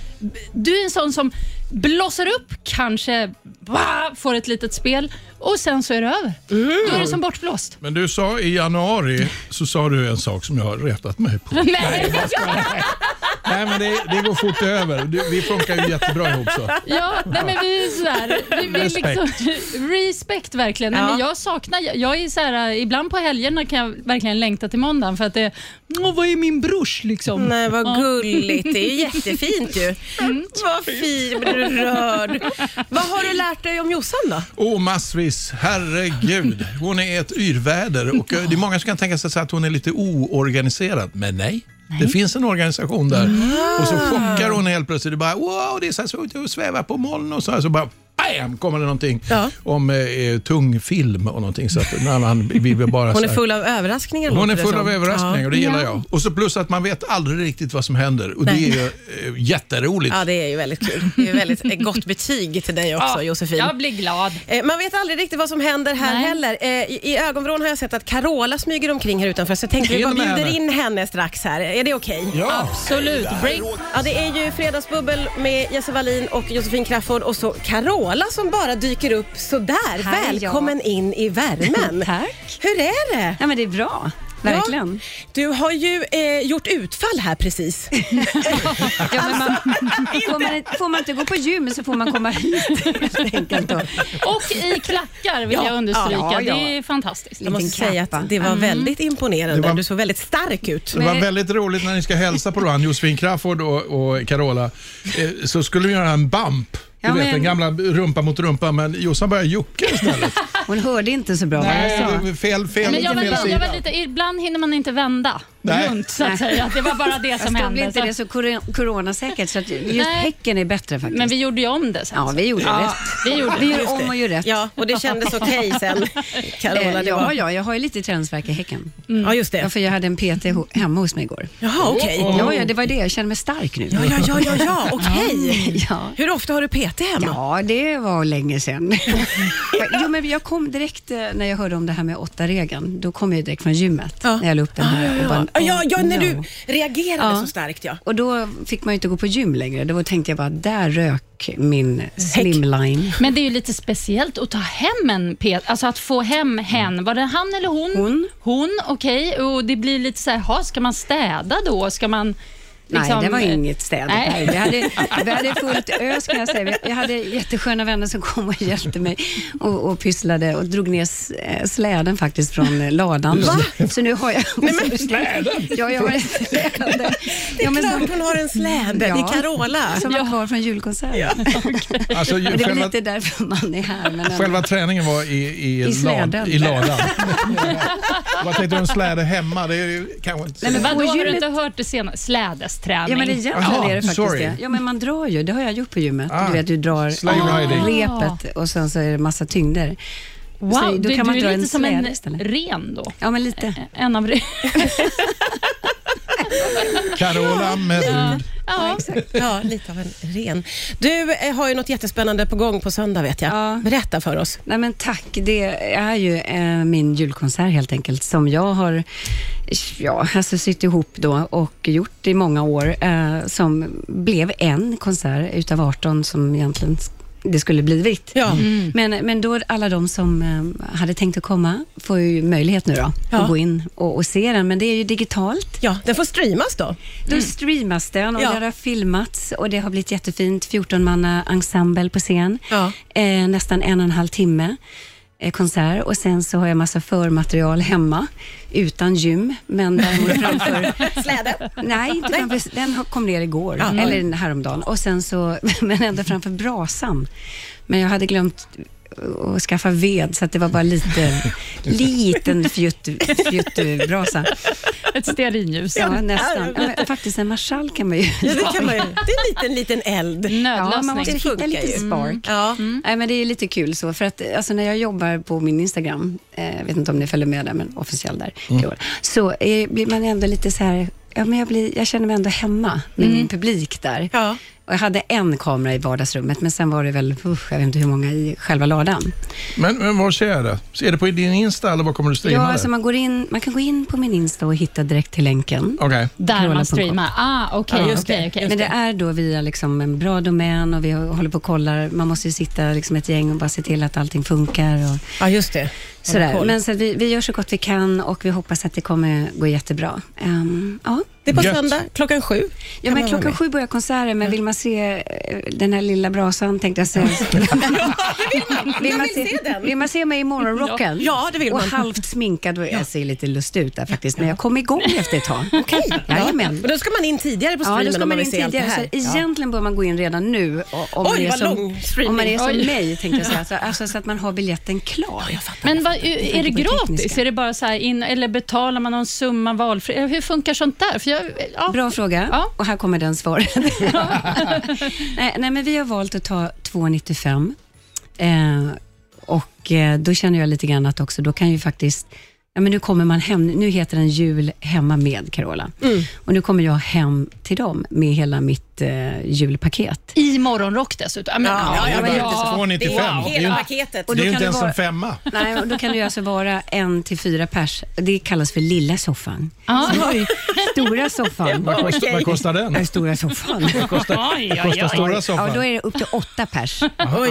[SPEAKER 9] Du är en sån som blossar upp, kanske bah, får ett litet spel och sen så är det över. Då är det som bortblåst.
[SPEAKER 8] Men du sa i januari så sa du en sak som jag har retat mig på.
[SPEAKER 9] Nej.
[SPEAKER 8] Nej, men det, det går fort över. Du, vi funkar ju jättebra ihop så.
[SPEAKER 9] Ja, nej men vi är sådär. Vi, vi
[SPEAKER 8] Respekt.
[SPEAKER 9] Liksom, respekt verkligen. Nej,
[SPEAKER 2] Ja.
[SPEAKER 9] men jag saknar, jag är såhär, ibland på helgerna kan jag verkligen längta till måndagen för att det, åh vad är min brors liksom?
[SPEAKER 2] Nej, vad gulligt. Det är ju jättefint ju. Vad fin, blir du rörd. Vad har du lärt dig om Jossan då?
[SPEAKER 8] Åh, massvis. Herregud. Hon är ett yrväder. Och eh, det är många som kan tänka sig att hon är lite oorganiserad. Men nej. Det finns en organisation där. Och så chockar hon helt plötsligt. Det bara, wow, det är så här så och svävar på moln och så här. Så bara, bam, kommer det någonting
[SPEAKER 2] Ja.
[SPEAKER 8] om eh, tung film och någonting. Så att, när man, vi vill bara
[SPEAKER 2] Hon är full av överraskningar.
[SPEAKER 8] Hon är full av överraskningar och det gillar jag. Och så plus att man vet aldrig riktigt vad som händer och det är ju eh, jätteroligt.
[SPEAKER 2] Ja, det är ju väldigt kul. Det är väldigt gott betyg till dig också, Josefin.
[SPEAKER 9] Jag blir glad.
[SPEAKER 2] Eh, Man vet aldrig riktigt vad som händer här
[SPEAKER 9] Nej.
[SPEAKER 2] heller. Eh, I, I ögonvrån har jag sett att Carola smyger omkring här utanför, så jag tänkte vi bara
[SPEAKER 8] In med
[SPEAKER 2] bjuder
[SPEAKER 8] henne.
[SPEAKER 2] in henne strax här. Är det okej?
[SPEAKER 8] Ja.
[SPEAKER 9] Absolut. Break.
[SPEAKER 2] Ja, det är ju Fredagsbubbel med Jesse Wallin och Josefin Crafoord och så Carola som bara dyker upp sådär.
[SPEAKER 10] Här är.
[SPEAKER 2] Välkommen in i värmen.
[SPEAKER 10] Tack.
[SPEAKER 2] Hur är det?
[SPEAKER 10] Ja, men det är bra. Verkligen.
[SPEAKER 2] Du har ju eh, gjort utfall här precis.
[SPEAKER 10] Ja, men man, får, man, får man inte gå på gym så får man komma hit helt enkelt. Då.
[SPEAKER 9] Och i klackar vill
[SPEAKER 2] Ja,
[SPEAKER 9] jag understryka.
[SPEAKER 10] ja, ja.
[SPEAKER 9] Det är fantastiskt.
[SPEAKER 2] Jag måste säga att det var väldigt imponerande.
[SPEAKER 8] Var-
[SPEAKER 2] Du såg väldigt stark ut.
[SPEAKER 8] Det var väldigt roligt när ni ska hälsa på varandra, Josefin Crafoord och, och Carola. Eh, så skulle vi göra en bump. Du
[SPEAKER 10] Ja,
[SPEAKER 8] vet,
[SPEAKER 10] men-
[SPEAKER 8] den gamla rumpa mot rumpa, men Jossan började jucka istället.
[SPEAKER 10] Hon hörde inte så bra vad jag
[SPEAKER 8] Nej,
[SPEAKER 10] sa.
[SPEAKER 8] fel, fel,
[SPEAKER 9] Men jag var,
[SPEAKER 8] fel
[SPEAKER 9] jag
[SPEAKER 8] sida.
[SPEAKER 9] var lite, ibland hinner man inte vända
[SPEAKER 8] Nej.
[SPEAKER 9] runt så att säga. Det var bara det som
[SPEAKER 10] stod
[SPEAKER 9] hände.
[SPEAKER 10] inte det
[SPEAKER 9] Så,
[SPEAKER 10] så cor- coronasäkert, så att just
[SPEAKER 9] Nej.
[SPEAKER 10] häcken är bättre faktiskt.
[SPEAKER 9] men vi gjorde ju om det sen.
[SPEAKER 10] Ja, vi gjorde rätt.
[SPEAKER 9] Vi gjorde
[SPEAKER 10] Vi
[SPEAKER 9] det.
[SPEAKER 10] gör om och gör rätt.
[SPEAKER 2] Ja, och det kändes okej sen. Carola,
[SPEAKER 10] Eh,
[SPEAKER 2] det
[SPEAKER 10] ja, ja, jag har ju lite träningsvärk i häcken.
[SPEAKER 2] ja, just
[SPEAKER 10] Ja,
[SPEAKER 2] det.
[SPEAKER 10] för jag hade en PT hemma hos mig igår.
[SPEAKER 2] Jaha, okej.
[SPEAKER 10] Ja, ja, det var det. Jag känner mig stark nu.
[SPEAKER 2] Ja, ja, ja, ja, ja. okej.
[SPEAKER 10] Ja.
[SPEAKER 2] Hur ofta har du PT hemma?
[SPEAKER 10] Ja, det var länge sedan. jo, men jag kom direkt eh, när jag hörde om det här med åtta regeln. Då kom jag direkt från gymmet
[SPEAKER 2] Ja.
[SPEAKER 10] när jag la upp den här.
[SPEAKER 2] Ja,
[SPEAKER 10] och
[SPEAKER 2] ja,
[SPEAKER 10] bara,
[SPEAKER 2] ja. ja, ja, när du reagerade
[SPEAKER 10] Ja.
[SPEAKER 2] så starkt ja.
[SPEAKER 10] Och då fick man ju inte gå på gym längre. Då tänkte jag bara, där rök min slimline.
[SPEAKER 9] Men det är ju lite speciellt att ta hem en pet, alltså att få hem hen. Var det han eller hon?
[SPEAKER 10] Hon.
[SPEAKER 9] Hon, okej. Och det blir lite så här, ha, ska man städa då? Ska man...
[SPEAKER 10] Nej,
[SPEAKER 9] liksom,
[SPEAKER 10] det var
[SPEAKER 9] eh,
[SPEAKER 10] inget städ.
[SPEAKER 9] Nej.
[SPEAKER 10] Nej. Vi, hade, vi hade fullt ös kan jag säga. Jag hade jättesköna vänner som kom och hjälpte mig och, och pysslade och drog ner eh, släden faktiskt från eh, ladan. Så nu har jag... Nej, men, släden? Ja, jag har en släde.
[SPEAKER 2] Det är
[SPEAKER 10] Ja, men
[SPEAKER 2] klart
[SPEAKER 10] som-
[SPEAKER 2] hon har en släde.
[SPEAKER 10] Ja.
[SPEAKER 2] Det är Carola.
[SPEAKER 10] Som var kvar från julkonserten.
[SPEAKER 8] Alltså,
[SPEAKER 10] Men det är
[SPEAKER 8] själva,
[SPEAKER 10] lite därför man är här. Men ändå.
[SPEAKER 8] själva träningen var i, i,
[SPEAKER 10] I släden.
[SPEAKER 8] i ladan. Vad tänkte du om släde hemma? Det är ju kanske inte så...
[SPEAKER 10] Nej, men
[SPEAKER 9] Vadå, har du inte hört det senare? Slädesträning.
[SPEAKER 10] Ja, men egentligen
[SPEAKER 8] Jaha,
[SPEAKER 10] är det faktiskt
[SPEAKER 8] sorry.
[SPEAKER 10] det. Ja, men man drar ju. Det har jag gjort på gymmet.
[SPEAKER 8] Ah,
[SPEAKER 10] Du vet, du drar
[SPEAKER 8] riding.
[SPEAKER 10] repet och sen så är det massa tyngder.
[SPEAKER 9] wow,
[SPEAKER 10] så då
[SPEAKER 9] du,
[SPEAKER 10] kan man
[SPEAKER 9] du
[SPEAKER 10] dra
[SPEAKER 9] är
[SPEAKER 10] en
[SPEAKER 9] lite som en
[SPEAKER 10] släde istället.
[SPEAKER 9] ren då.
[SPEAKER 10] Ja, men lite.
[SPEAKER 9] En av re-
[SPEAKER 8] Carola med
[SPEAKER 9] ja.
[SPEAKER 2] Ja, lite av en ren. Du eh, har ju något jättespännande på gång på söndag vet jag.
[SPEAKER 10] Ja.
[SPEAKER 2] Berätta för oss.
[SPEAKER 10] Nej men tack, det är ju eh, min julkonsert helt enkelt som jag har ja, alltså sytt ihop då och gjort i många år eh, som blev en konsert utav 18 som egentligen det skulle blivit.
[SPEAKER 2] Ja.
[SPEAKER 10] Men, men då alla de som eh, hade tänkt att komma får ju möjlighet nu då
[SPEAKER 2] Ja.
[SPEAKER 10] att gå in och, och se den, men det är ju digitalt.
[SPEAKER 2] Ja, den får streamas då.
[SPEAKER 10] Då streamas den och
[SPEAKER 2] Ja.
[SPEAKER 10] det har filmats och det har blivit jättefint. 14 manna ensemble på scen.
[SPEAKER 2] Ja.
[SPEAKER 10] Eh, nästan en och en halv timme konsert och sen så har jag massa förmaterial hemma utan gym, men däremot framför...
[SPEAKER 2] Släde.
[SPEAKER 10] Nej, inte framför, den kom ner igår,
[SPEAKER 2] Ja.
[SPEAKER 10] eller häromdagen. Och sen så, men ändå framför brasan. Men jag hade glömt att skaffa ved, så att det var bara lite, liten fjutt, fjuttbrasa.
[SPEAKER 9] Ett stearinljus.
[SPEAKER 10] Ja, nästan. Ja, men faktiskt en marschall kan man ju
[SPEAKER 2] Ja, det, kan man ju. det är en liten, liten eld.
[SPEAKER 10] Ja, man
[SPEAKER 9] Nödlösning.
[SPEAKER 10] måste
[SPEAKER 2] Det
[SPEAKER 10] hitta lite
[SPEAKER 2] ju.
[SPEAKER 10] spark.
[SPEAKER 2] Ja.
[SPEAKER 10] Nej, men det är lite kul så, för att alltså, när jag jobbar på min Instagram, eh, jag vet inte om ni följer med där, men officiell där, så eh, blir man ändå lite så här, ja, men jag, blir, jag känner mig ändå hemma med min publik där.
[SPEAKER 2] Ja.
[SPEAKER 10] Och jag hade en kamera i vardagsrummet, men sen var det väl, usch, jag vet inte hur många i själva ladan.
[SPEAKER 8] Men, men var ser jag det? Ser det på din Insta eller var kommer du streama
[SPEAKER 10] Ja,
[SPEAKER 8] det?
[SPEAKER 10] alltså man, går in, man kan gå in på min Insta och hitta direkt till länken.
[SPEAKER 8] Okej.
[SPEAKER 9] Där man streamar. Ah, okej,
[SPEAKER 2] Ja, just
[SPEAKER 9] okej,
[SPEAKER 2] det.
[SPEAKER 9] okej.
[SPEAKER 10] Men det är då via liksom en bra domän och vi håller på och kollar. Man måste ju sitta liksom ett gäng och bara se till att allting funkar. Och
[SPEAKER 2] ja, just det.
[SPEAKER 10] sådär. Men så vi, vi gör så gott vi kan och vi hoppas att det kommer gå jättebra. Ehm, ja.
[SPEAKER 2] Det är på
[SPEAKER 8] Gött.
[SPEAKER 2] söndag klockan sju.
[SPEAKER 10] Ja, men
[SPEAKER 2] man
[SPEAKER 10] klockan sju börjar konserten, men vill man se eh, den här lilla brasan, tänkte jag säga. vill, man
[SPEAKER 2] vill se den.
[SPEAKER 10] vill man se mig i morgonrocken?
[SPEAKER 2] Ja, det vill
[SPEAKER 10] och
[SPEAKER 2] man.
[SPEAKER 10] halvt sminkad, och jag ser lite lust ut där faktiskt, men jag kom igång efter ett tag.
[SPEAKER 2] Okej.
[SPEAKER 10] Jajamän.
[SPEAKER 2] Men då ska man in tidigare på
[SPEAKER 10] Ja, då
[SPEAKER 2] streamen
[SPEAKER 10] ska
[SPEAKER 2] man
[SPEAKER 10] man
[SPEAKER 2] vill
[SPEAKER 10] in
[SPEAKER 2] se allt det
[SPEAKER 10] tidigare.
[SPEAKER 2] här.
[SPEAKER 10] Så egentligen bör man gå in redan nu. och- Om man
[SPEAKER 2] Oj,
[SPEAKER 10] är
[SPEAKER 2] vad
[SPEAKER 10] som,
[SPEAKER 2] lång streaming.
[SPEAKER 10] Om man är som
[SPEAKER 9] Oj.
[SPEAKER 10] mig, tänkte jag säga. Alltså, alltså, så att man har biljetten klar.
[SPEAKER 9] Men vad, är det
[SPEAKER 10] det
[SPEAKER 9] gratis? Är det bara så här in, eller betalar man någon summa valfri? Hur funkar sånt där? För jag, ja.
[SPEAKER 10] Bra fråga.
[SPEAKER 9] Ja.
[SPEAKER 10] Och här kommer den svaret. nej, nej, men vi har valt att ta 2,95. Eh, och eh, då känner jag lite grann att också, då kan ju faktiskt Ja, men nu kommer man hem, nu heter den Jul hemma med Carola. Och nu kommer jag hem till dem med hela mitt eh, julpaket.
[SPEAKER 9] I morgonrock dessutom. Ja, men,
[SPEAKER 2] Ja, ja, ja,
[SPEAKER 8] 295.
[SPEAKER 2] Det är
[SPEAKER 8] Det är
[SPEAKER 2] hela paketet.
[SPEAKER 10] Och
[SPEAKER 8] Det
[SPEAKER 10] då
[SPEAKER 8] är ju
[SPEAKER 10] kan
[SPEAKER 8] inte ens
[SPEAKER 10] vara-
[SPEAKER 8] en femma.
[SPEAKER 10] Nej, och då kan det alltså vara en till fyra pers. Det kallas för lilla soffan.
[SPEAKER 9] Ja.
[SPEAKER 10] Vi stora soffan.
[SPEAKER 8] Vad, kostar, vad kostar den?
[SPEAKER 10] Den stora soffan.
[SPEAKER 8] Vad kostar, vad kostar stora
[SPEAKER 10] Ja,
[SPEAKER 8] soffan?
[SPEAKER 10] då är det upp till åtta pers.
[SPEAKER 2] Oj,
[SPEAKER 8] Ah,
[SPEAKER 2] oj,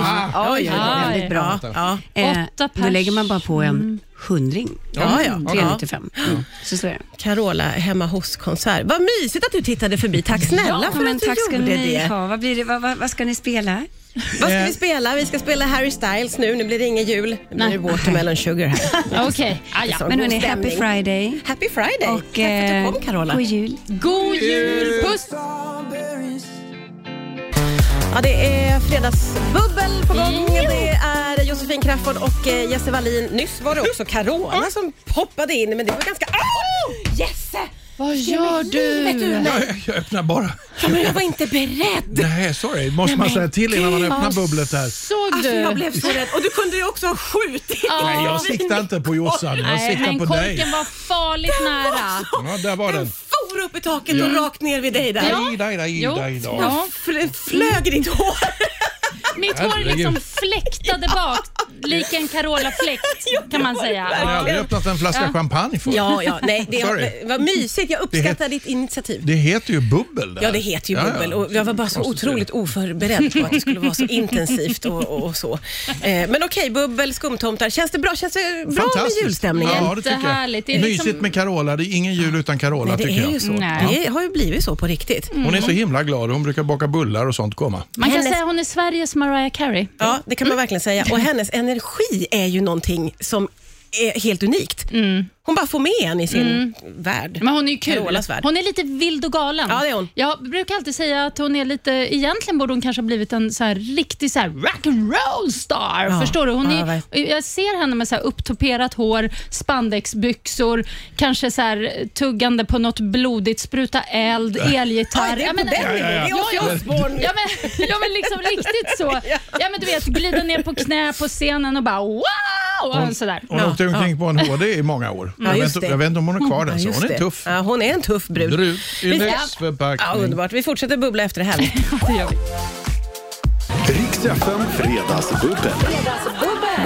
[SPEAKER 2] oj.
[SPEAKER 9] oj.
[SPEAKER 10] Väldigt bra.
[SPEAKER 2] Ja, ja.
[SPEAKER 10] Eh,
[SPEAKER 9] Åtta
[SPEAKER 10] Då
[SPEAKER 9] pers.
[SPEAKER 10] lägger man bara på en hundring.
[SPEAKER 2] Ja, ja.
[SPEAKER 10] 395. Mm. Så så är det.
[SPEAKER 2] Carola hemma hos-konsert. Vad mysigt att du tittade förbi. Tack snälla för
[SPEAKER 10] men
[SPEAKER 2] att du
[SPEAKER 10] tack ska
[SPEAKER 2] gjorde
[SPEAKER 10] ni
[SPEAKER 2] det.
[SPEAKER 10] ha. Vad, blir det, vad, vad, vad ska ni spela?
[SPEAKER 2] Vad ska vi spela? Vi ska spela Harry Styles nu. Nu blir det ingen jul. Nu blir det Watermelon Sugar här.
[SPEAKER 9] Okej, ah, ja.
[SPEAKER 2] Så
[SPEAKER 10] Men
[SPEAKER 2] god
[SPEAKER 10] hörni, happy
[SPEAKER 2] stämning.
[SPEAKER 10] Friday.
[SPEAKER 2] Happy Friday.
[SPEAKER 10] Och
[SPEAKER 2] Tack för att
[SPEAKER 10] eh,
[SPEAKER 2] du kom Carola.
[SPEAKER 10] god jul.
[SPEAKER 9] God jul! Puss!
[SPEAKER 2] Ja, det är fredagsbubbel på gång. Det är Josefin Crafoord och eh, Jesse Wallin. Nyss var det också Carola som hoppade in, men det var ganska... Oh! Jesse!
[SPEAKER 9] Vad gör
[SPEAKER 2] Livet ur
[SPEAKER 9] du?
[SPEAKER 2] mig.
[SPEAKER 8] Jag, jag öppnar bara.
[SPEAKER 2] Ja, men jag var inte beredd.
[SPEAKER 8] Nej, sorry. Måste man säga till innan man öppnar bubblet här?
[SPEAKER 9] Såg
[SPEAKER 2] Alltså,
[SPEAKER 9] du?
[SPEAKER 2] jag blev så rädd. Och du kunde ju också ha skjutit.
[SPEAKER 8] Nej, jag siktar inte på Jossan. Jag
[SPEAKER 9] Nej,
[SPEAKER 8] siktar
[SPEAKER 9] men
[SPEAKER 8] på dig.
[SPEAKER 9] korken var farligt nära.
[SPEAKER 8] Ja, där var den.
[SPEAKER 2] For upp i taket och rakt ner vid dig där.
[SPEAKER 9] Ja.
[SPEAKER 8] Ida, ida,
[SPEAKER 9] Jo.
[SPEAKER 8] ida, ida.
[SPEAKER 9] Ja.
[SPEAKER 2] Fl- flög i ditt hår.
[SPEAKER 9] Mitt hår
[SPEAKER 8] Herregud.
[SPEAKER 9] liksom fläktade bak, lik en Carola-fläkt kan man säga.
[SPEAKER 8] Jag har aldrig öppnat en flaska
[SPEAKER 9] Ja.
[SPEAKER 8] champagne förut.
[SPEAKER 2] Ja, ja. Nej, det
[SPEAKER 8] Sorry.
[SPEAKER 2] var mysigt. Jag
[SPEAKER 8] Det
[SPEAKER 2] uppskattar
[SPEAKER 8] het-
[SPEAKER 2] ditt initiativ.
[SPEAKER 8] Det heter ju bubbel. Där.
[SPEAKER 2] Ja, det heter ju bubbel och jag var bara så
[SPEAKER 8] det.
[SPEAKER 2] otroligt oförberedd på att det skulle vara så intensivt och, och, och så. Eh, men okej, bubbel, skumtomtar. Känns det bra? Känns det bra med julstämningen?
[SPEAKER 8] Ja, det tycker
[SPEAKER 9] Jättehärligt. Det
[SPEAKER 8] jag.
[SPEAKER 9] är
[SPEAKER 8] Mysigt
[SPEAKER 9] liksom-
[SPEAKER 8] med Carola. Det är ingen jul utan Carola,
[SPEAKER 2] Nej, det
[SPEAKER 8] tycker
[SPEAKER 2] är ju
[SPEAKER 8] jag.
[SPEAKER 2] så.
[SPEAKER 9] Nej.
[SPEAKER 2] Det har ju blivit så på riktigt.
[SPEAKER 8] Hon är så himla glad. Hon brukar baka bullar och sånt komma.
[SPEAKER 9] Man kan
[SPEAKER 2] Hennes-
[SPEAKER 9] säga hon är Sveriges Mariah Carey.
[SPEAKER 2] Ja, det kan man verkligen säga. Och hennes energi är ju någonting som är helt unikt. Hon bara får med en i sin värld.
[SPEAKER 9] Men hon är ju kul.
[SPEAKER 2] Carolas värld.
[SPEAKER 9] Hon är lite vild och galen.
[SPEAKER 2] Ja, det är hon.
[SPEAKER 9] Jag brukar alltid säga att hon är lite, egentligen borde hon kanske ha blivit en så här riktig så här rock and roll star.
[SPEAKER 2] Ja.
[SPEAKER 9] Förstår du? Hon
[SPEAKER 2] Ja,
[SPEAKER 9] är, jag ser henne med så här upptoperat hår, spandexbyxor, kanske så här tuggande på något blodigt, spruta eld, elgitarr.
[SPEAKER 2] Ja, det är på den
[SPEAKER 9] men-
[SPEAKER 2] Osbourne.
[SPEAKER 9] Ja men, ja, men liksom riktigt så. Ja, men du vet, glida ner på knä på scenen och bara wow! Och sådär.
[SPEAKER 8] Hon åkte omkring på en HD i många år.
[SPEAKER 2] Ja,
[SPEAKER 8] jag, vet, jag vet inte om hon är kvar där,
[SPEAKER 2] Ja,
[SPEAKER 8] så hon är
[SPEAKER 2] det.
[SPEAKER 8] tuff.
[SPEAKER 2] Ja, hon är en tuff brud.
[SPEAKER 8] Ut i
[SPEAKER 2] Vi ska-
[SPEAKER 8] läxförpackning.
[SPEAKER 2] Ja, underbart. Vi fortsätter bubbla efter det här.
[SPEAKER 9] Det gör vi.
[SPEAKER 1] Riks FM Fredagsbubbel.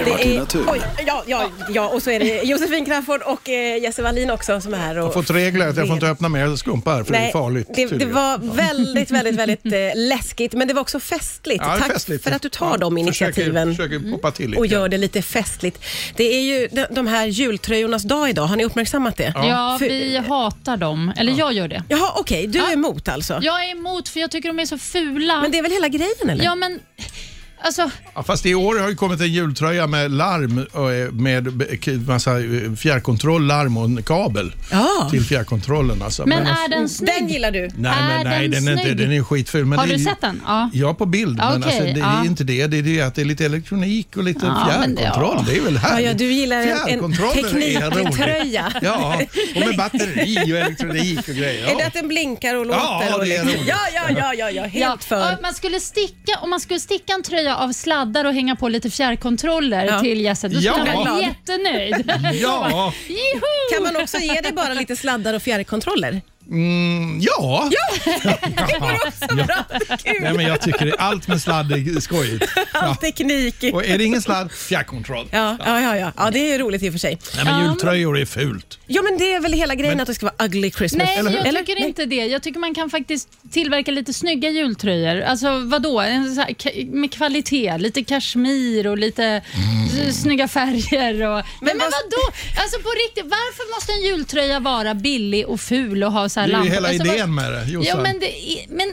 [SPEAKER 2] Det
[SPEAKER 1] Martina
[SPEAKER 2] är,
[SPEAKER 1] Thun.
[SPEAKER 2] oj, ja, ja, ja, och så är det Josefin Crafoord och eh, Jesse Wallin också som är här. Och,
[SPEAKER 8] Jag har fått regler att jag får inte öppna mer skumpar för det är
[SPEAKER 2] Nej,
[SPEAKER 8] farligt.
[SPEAKER 2] det, det var väldigt, väldigt, väldigt eh, läskigt, men det var också festligt.
[SPEAKER 8] Ja,
[SPEAKER 2] Tack
[SPEAKER 8] festligt.
[SPEAKER 2] för att du tar
[SPEAKER 8] Ja,
[SPEAKER 2] de initiativen
[SPEAKER 8] Försöker, försöker poppa till lite.
[SPEAKER 2] och gör det lite festligt. Det är ju de, de här jultröjornas dag idag. Har ni uppmärksammat det?
[SPEAKER 9] Ja,
[SPEAKER 2] För-
[SPEAKER 9] vi hatar dem. Eller jag gör det.
[SPEAKER 2] Jaha, okej. Du är emot alltså?
[SPEAKER 9] Jag är emot för jag tycker de är så fula.
[SPEAKER 2] Men det är väl hela grejen eller?
[SPEAKER 9] Ja, men alltså...
[SPEAKER 8] Ja, fast i år har ju kommit en jultröja med larm, och, eh, med massa eh, fjärrkontroll, larm och en kabel
[SPEAKER 2] Ja.
[SPEAKER 8] till fjärrkontrollen. Alltså.
[SPEAKER 9] Men är den snygg?
[SPEAKER 2] Den gillar du?
[SPEAKER 8] Nej, men,
[SPEAKER 9] är
[SPEAKER 8] nej
[SPEAKER 9] den
[SPEAKER 8] den, är inte, den är skitful. Men
[SPEAKER 9] Har
[SPEAKER 8] det är
[SPEAKER 9] du
[SPEAKER 8] ju-
[SPEAKER 9] sett den? Ja.
[SPEAKER 8] Ja, på bild.
[SPEAKER 9] Ja,
[SPEAKER 8] men
[SPEAKER 9] okej,
[SPEAKER 8] alltså, det är inte det. Det är det att det är lite elektronik och lite
[SPEAKER 9] Ja, men det-
[SPEAKER 8] fjärrkontroll.
[SPEAKER 9] ja.
[SPEAKER 8] Det är väl härligt.
[SPEAKER 2] ja, du gillar en,
[SPEAKER 8] är
[SPEAKER 2] tekniktröja.
[SPEAKER 8] Ja, och med batteri och elektronik och grejer.
[SPEAKER 2] Är det att den blinkar och låter?
[SPEAKER 8] Ja, det är roligt.
[SPEAKER 2] ja, ja, ja, ja, ja, helt
[SPEAKER 9] Ja,
[SPEAKER 2] för.
[SPEAKER 9] man skulle sticka, om man skulle sticka en tröja av sladdar och hänga på lite fjärrkontroller
[SPEAKER 2] Ja.
[SPEAKER 9] till Jesse, då skulle
[SPEAKER 8] Ja.
[SPEAKER 9] han vara jättenöjd.
[SPEAKER 8] Ja!
[SPEAKER 2] Kan man också ge dig bara lite sladdar och fjärrkontroller?
[SPEAKER 8] Mm, ja.
[SPEAKER 2] Det går också bra. Kul.
[SPEAKER 8] Nej, men jag tycker det, allt med sladd är skojigt.
[SPEAKER 2] All teknik.
[SPEAKER 8] Och är det ingen sladd, fjärrkontroll.
[SPEAKER 2] Ja, ja, ja, ja. ja, det är roligt i och för sig.
[SPEAKER 8] Nej, men jultröjor är fult.
[SPEAKER 2] Ja, men det är väl hela grejen att det ska vara ugly Christmas.
[SPEAKER 9] Nej,
[SPEAKER 2] eller
[SPEAKER 9] jag?
[SPEAKER 2] Eller?
[SPEAKER 9] tycker
[SPEAKER 2] Nej.
[SPEAKER 9] inte det. Jag tycker man kan faktiskt tillverka lite snygga jultröjor. Alltså vadå? En så här, ka- med kvalitet, lite kashmir och lite
[SPEAKER 8] Mm.
[SPEAKER 9] snygga färger. Och, men, men,
[SPEAKER 2] vad-
[SPEAKER 9] vadå? Alltså på riktigt, varför måste en jultröja vara billig och ful och ha så här
[SPEAKER 8] Det är ju
[SPEAKER 9] lampor?
[SPEAKER 8] hela
[SPEAKER 9] alltså,
[SPEAKER 8] idén med det,
[SPEAKER 9] Ja,
[SPEAKER 8] Jossan.
[SPEAKER 9] men, det, men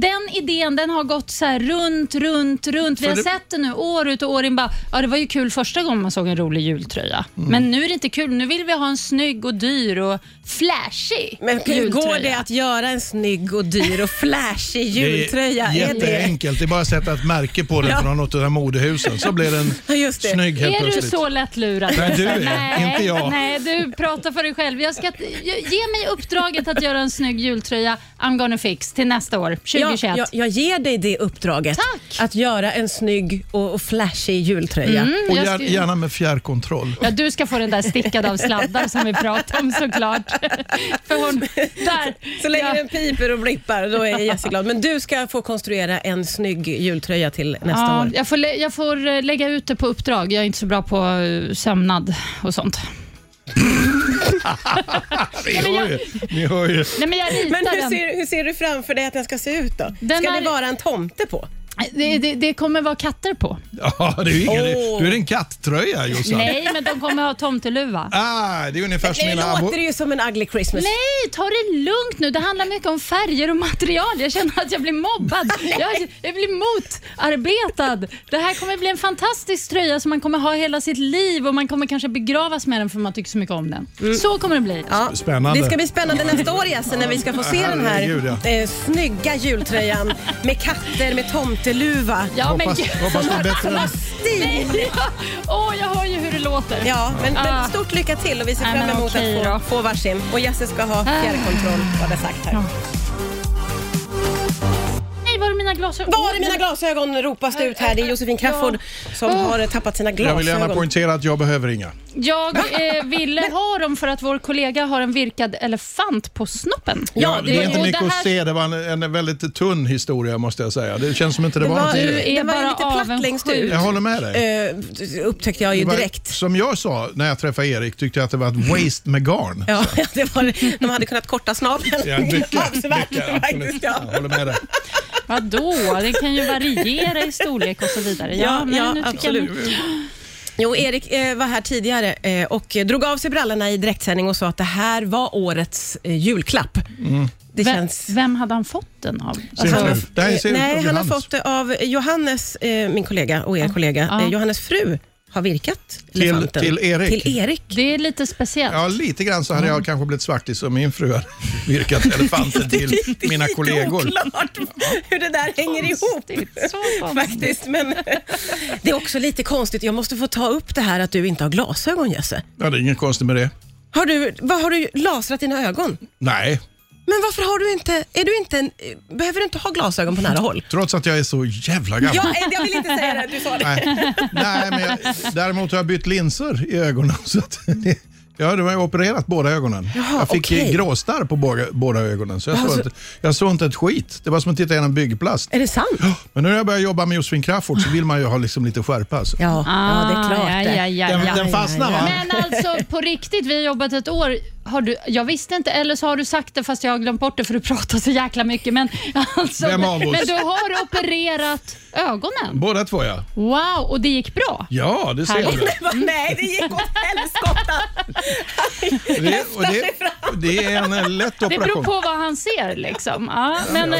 [SPEAKER 9] den idén den har gått så här runt, runt, runt. Vi
[SPEAKER 8] För
[SPEAKER 9] har
[SPEAKER 8] det-
[SPEAKER 9] sett det nu år ut och år in. Bara, ja, det var ju kul första gången man såg en rolig jultröja.
[SPEAKER 8] Mm.
[SPEAKER 9] Men nu är det inte kul. Nu vill vi ha en snygg och dyr och flashig
[SPEAKER 2] Men hur
[SPEAKER 9] jultröja.
[SPEAKER 2] går det att göra en snygg och dyr och flashig jultröja?
[SPEAKER 8] Det är
[SPEAKER 2] Är det...
[SPEAKER 8] jätteenkelt. Det är bara att sätta ett märke på den
[SPEAKER 2] Ja.
[SPEAKER 8] från något av de här modehusen så blir den
[SPEAKER 2] Ja, just det.
[SPEAKER 8] snygg helt
[SPEAKER 9] Är du
[SPEAKER 8] plötsligt.
[SPEAKER 9] så lättlurad?
[SPEAKER 8] Nej, du är.
[SPEAKER 9] nej,
[SPEAKER 8] Inte jag.
[SPEAKER 9] Nej, du pratar för dig själv. Jag ska, ge mig uppdraget att göra en snygg jultröja I'm gonna fix till nästa år, 2021.
[SPEAKER 2] Ja, jag, jag ger dig det uppdraget.
[SPEAKER 9] Tack.
[SPEAKER 2] Att göra en snygg och, och flashig jultröja.
[SPEAKER 9] Mm,
[SPEAKER 8] Och
[SPEAKER 9] jag
[SPEAKER 8] gär- gärna med fjärrkontroll.
[SPEAKER 9] Ja, du ska få den där stickad av sladdar som vi pratade om såklart. För hon, där.
[SPEAKER 2] Så länge
[SPEAKER 9] ja.
[SPEAKER 2] den piper och blippar, då är Jesse glad. Men du ska få konstruera en snygg jultröja till nästa
[SPEAKER 9] Ja,
[SPEAKER 2] år.
[SPEAKER 9] jag, får jag får eh, lägga ut det på uppdrag. Jag är inte så bra på eh, sömnad och sånt.
[SPEAKER 8] Ni hör ju. Ni hör ju.
[SPEAKER 9] Nej, men jag ritar
[SPEAKER 2] Men hur
[SPEAKER 9] den.
[SPEAKER 2] ser, hur ser du framför dig att den ska se ut då?
[SPEAKER 9] Den
[SPEAKER 2] ska
[SPEAKER 9] är-
[SPEAKER 2] det vara en tomte på?
[SPEAKER 9] Det, det, det kommer vara katter på.
[SPEAKER 8] Ja, det är ju ingen,
[SPEAKER 2] Åh.
[SPEAKER 8] Du är en kattröja Jossan.
[SPEAKER 9] Nej, men de kommer ha tomteluva.
[SPEAKER 8] Ah, det är ungefär som
[SPEAKER 2] Det
[SPEAKER 8] mina abo-
[SPEAKER 2] låter ju som en ugly Christmas.
[SPEAKER 9] Nej, ta det lugnt nu. Det handlar mycket om färger och material. Jag känner att jag blir mobbad. Jag, jag blir motarbetad. Det här kommer bli en fantastisk tröja som man kommer ha hela sitt liv och man kommer kanske begravas med den för man tycker så mycket om den. Så kommer det bli.
[SPEAKER 2] Ja,
[SPEAKER 8] Spännande.
[SPEAKER 2] Det ska bli spännande nästa år Jesse, när vi ska få se den här
[SPEAKER 8] ja.
[SPEAKER 2] eh, snygga jultröjan med katter med tomteluva.
[SPEAKER 9] Ja, men
[SPEAKER 8] Hoppas,
[SPEAKER 9] gud.
[SPEAKER 8] hoppas det är bättre!
[SPEAKER 9] Nej, ja. Åh, jag hör ju hur det låter.
[SPEAKER 2] Ja, men, men
[SPEAKER 9] Ah.
[SPEAKER 2] stort lycka till och vi ser fram
[SPEAKER 9] men
[SPEAKER 2] emot att
[SPEAKER 9] då.
[SPEAKER 2] få, få varsin. Och Jesse ska ha fjärrkontroll, var det sagt här.
[SPEAKER 9] Nej, var är mina glasögon?
[SPEAKER 2] Var är mina glasögon ropas det ut här. Det är Josefin Crafoord som
[SPEAKER 9] Oh.
[SPEAKER 2] har tappat sina
[SPEAKER 8] Jag vill gärna
[SPEAKER 2] glasögon.
[SPEAKER 8] poängtera att jag behöver inga.
[SPEAKER 9] Jag eh, ville ha dem för att vår kollega har en virkad elefant på snoppen.
[SPEAKER 8] Ja, det, är inte mycket
[SPEAKER 9] det
[SPEAKER 8] att
[SPEAKER 9] här-
[SPEAKER 8] se. Det var en, en väldigt tunn historia måste jag säga. Det känns som inte det,
[SPEAKER 2] Det
[SPEAKER 8] var,
[SPEAKER 2] var,
[SPEAKER 8] något i
[SPEAKER 9] Du
[SPEAKER 8] det.
[SPEAKER 9] är
[SPEAKER 2] den var
[SPEAKER 9] bara
[SPEAKER 2] lite platt längst ut.
[SPEAKER 8] Jag håller med dig.
[SPEAKER 2] Eh, upptäckte jag ju
[SPEAKER 8] Det var-
[SPEAKER 2] direkt.
[SPEAKER 8] Som jag sa när jag träffade Erik tyckte jag att det var ett waste med garn.
[SPEAKER 2] Ja, det var, de hade kunnat korta snabeln
[SPEAKER 8] Ja, mycket, mycket, absolut. Jag håller med dig.
[SPEAKER 9] Vadå? Det kan ju variera i storlek och så vidare. Ja,
[SPEAKER 2] Ja,
[SPEAKER 9] men
[SPEAKER 2] ja,
[SPEAKER 9] nu
[SPEAKER 2] absolut.
[SPEAKER 9] Jag,
[SPEAKER 2] Jo, Erik eh, var här tidigare eh, och drog av sig brallorna i direktsändning och sa att det här var årets eh, julklapp. Det
[SPEAKER 9] vem,
[SPEAKER 2] känns...
[SPEAKER 9] vem hade han fått den av?
[SPEAKER 8] Sin
[SPEAKER 2] Han, nej, han har fått det av Johannes, eh, min kollega och er kollega.
[SPEAKER 9] Ja.
[SPEAKER 2] Eh, Johannes fru har virkat elefanten.
[SPEAKER 8] till Erik.
[SPEAKER 2] Till Erik.
[SPEAKER 9] Det är lite speciellt.
[SPEAKER 8] Ja, lite grann så hade jag kanske blivit svartis om min fru hade virkat elefanten till
[SPEAKER 2] Det är
[SPEAKER 8] mina
[SPEAKER 2] lite
[SPEAKER 8] kollegor.
[SPEAKER 2] oklart hur det där hänger ihop.
[SPEAKER 9] Konstigt, så konstigt.
[SPEAKER 2] Faktiskt, men det är också lite konstigt. Jag måste få ta upp det här att du inte har glasögon, Jesse.
[SPEAKER 8] Ja, det är inget konstigt med det.
[SPEAKER 2] Har du, vad, har du lasrat dina ögon?
[SPEAKER 8] Nej,
[SPEAKER 2] Men varför har du inte, är du inte en, behöver du inte ha glasögon på nära håll?
[SPEAKER 8] trots att jag är så jävla gammal.
[SPEAKER 2] Ja, jag vill inte säga det, du sa det.
[SPEAKER 8] Nej, nej men jag, däremot har jag bytt linser i ögonen. Så att, det- ja, det var jag opererat båda ögonen.
[SPEAKER 2] Jaha,
[SPEAKER 8] jag fick
[SPEAKER 2] okej.
[SPEAKER 8] gråstarr på båda, båda ögonen, så jag,
[SPEAKER 2] Ja,
[SPEAKER 8] såg
[SPEAKER 2] så-
[SPEAKER 8] inte, jag såg inte ett skit. Det var som att titta genom byggplast.
[SPEAKER 2] Är det sant?
[SPEAKER 8] Men nu när jag börjar jobba med Josefin Crafoord så vill man ju ha liksom lite skärpa. Alltså.
[SPEAKER 2] Ja, ja det är klart
[SPEAKER 9] Ah, ja,
[SPEAKER 2] det.
[SPEAKER 9] ja, ja,
[SPEAKER 8] Den,
[SPEAKER 9] ja.
[SPEAKER 8] den fastnar va?
[SPEAKER 9] Men alltså på riktigt, vi har jobbat ett år. Har du, jag visste inte, eller så har du sagt det fast jag har glömt bort det för du pratar så jäkla mycket. Men, alltså,
[SPEAKER 8] Vem av oss?
[SPEAKER 9] men du har opererat ögonen.
[SPEAKER 8] Båda två ja.
[SPEAKER 9] Wow, och det gick bra.
[SPEAKER 8] Ja, det ser
[SPEAKER 9] Härligt.
[SPEAKER 8] du.
[SPEAKER 2] Nej, det gick åt helskotta.
[SPEAKER 8] Det, och det, det är en eh, lätt
[SPEAKER 9] Det beror
[SPEAKER 8] operation.
[SPEAKER 9] på vad han ser. Liksom. Ja, men, eh,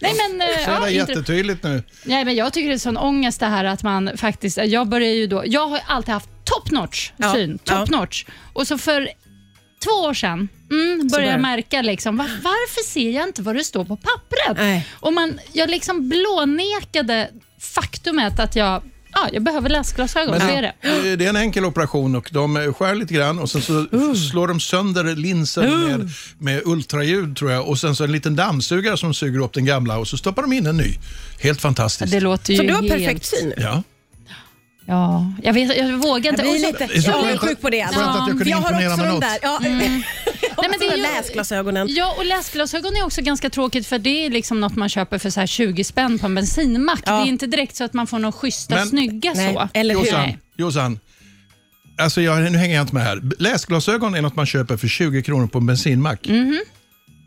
[SPEAKER 9] nej, men, eh,
[SPEAKER 8] Ser
[SPEAKER 9] ja,
[SPEAKER 8] det
[SPEAKER 9] inte-
[SPEAKER 8] jättetydligt nu.
[SPEAKER 9] Nej, men jag tycker det är sån ångest det här att man faktiskt... Jag börjar ju då... Jag har ju alltid haft top notch
[SPEAKER 2] Ja,
[SPEAKER 9] syn.
[SPEAKER 2] ja.
[SPEAKER 9] Top notch. Och så för två år sedan mm, började jag märka liksom, var, varför ser jag inte vad det står på pappret?
[SPEAKER 2] Nej.
[SPEAKER 9] Och man, jag liksom blånekade faktumet att jag, ja, jag behöver läsglasögon. Så är det.
[SPEAKER 8] Det är en enkel operation och de skär lite grann och sen så
[SPEAKER 9] Uh.
[SPEAKER 8] slår de sönder linsen med, med ultraljud tror jag och sen så en liten dammsugare som suger upp den gamla och så stoppar de in en ny. Helt fantastiskt.
[SPEAKER 9] Det låter ju
[SPEAKER 2] Så du har
[SPEAKER 9] helt...
[SPEAKER 2] perfekt syn nu?
[SPEAKER 8] Ja.
[SPEAKER 9] Ja, jag, vet, jag vågar
[SPEAKER 2] Jag
[SPEAKER 9] inte.
[SPEAKER 2] blir
[SPEAKER 9] Och så-
[SPEAKER 2] lite
[SPEAKER 8] Det är så
[SPEAKER 2] jag är
[SPEAKER 8] skönt
[SPEAKER 2] avundsjuk på det. Alltså.
[SPEAKER 8] skönt att jag kunde
[SPEAKER 2] jag har
[SPEAKER 8] imponera
[SPEAKER 2] också
[SPEAKER 8] med
[SPEAKER 2] de
[SPEAKER 8] något.
[SPEAKER 2] där, ja,
[SPEAKER 9] Mm. Nej, men det är ju-
[SPEAKER 2] läsglasögonen.
[SPEAKER 9] Ja, och läsglasögon är också ganska tråkigt för det är liksom något man köper för så här 20 spänn på en bensinmack.
[SPEAKER 2] Ja.
[SPEAKER 9] Det är inte direkt så att man får några schyssta,
[SPEAKER 8] Men-
[SPEAKER 9] snygga
[SPEAKER 2] Nej,
[SPEAKER 9] så.
[SPEAKER 2] eller hur?
[SPEAKER 8] Jossan,
[SPEAKER 9] Nej.
[SPEAKER 8] Jossan. Alltså jag, nu hänger jag inte med här. Läsglasögon är något man köper för 20 kronor på en bensinmack.
[SPEAKER 9] Mhm.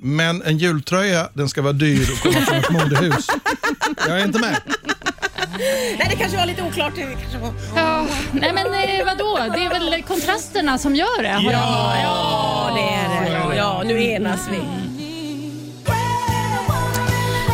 [SPEAKER 8] Men en jultröja, den ska vara dyr och komma från ett modehus. Jag är inte med.
[SPEAKER 2] Nej, det kanske var lite oklart. Det kanske var...
[SPEAKER 9] Ja, nej men eh, vadå? Det är väl kontrasterna som gör det? jag-
[SPEAKER 2] Ja, det är det. Ja, nu enas vi.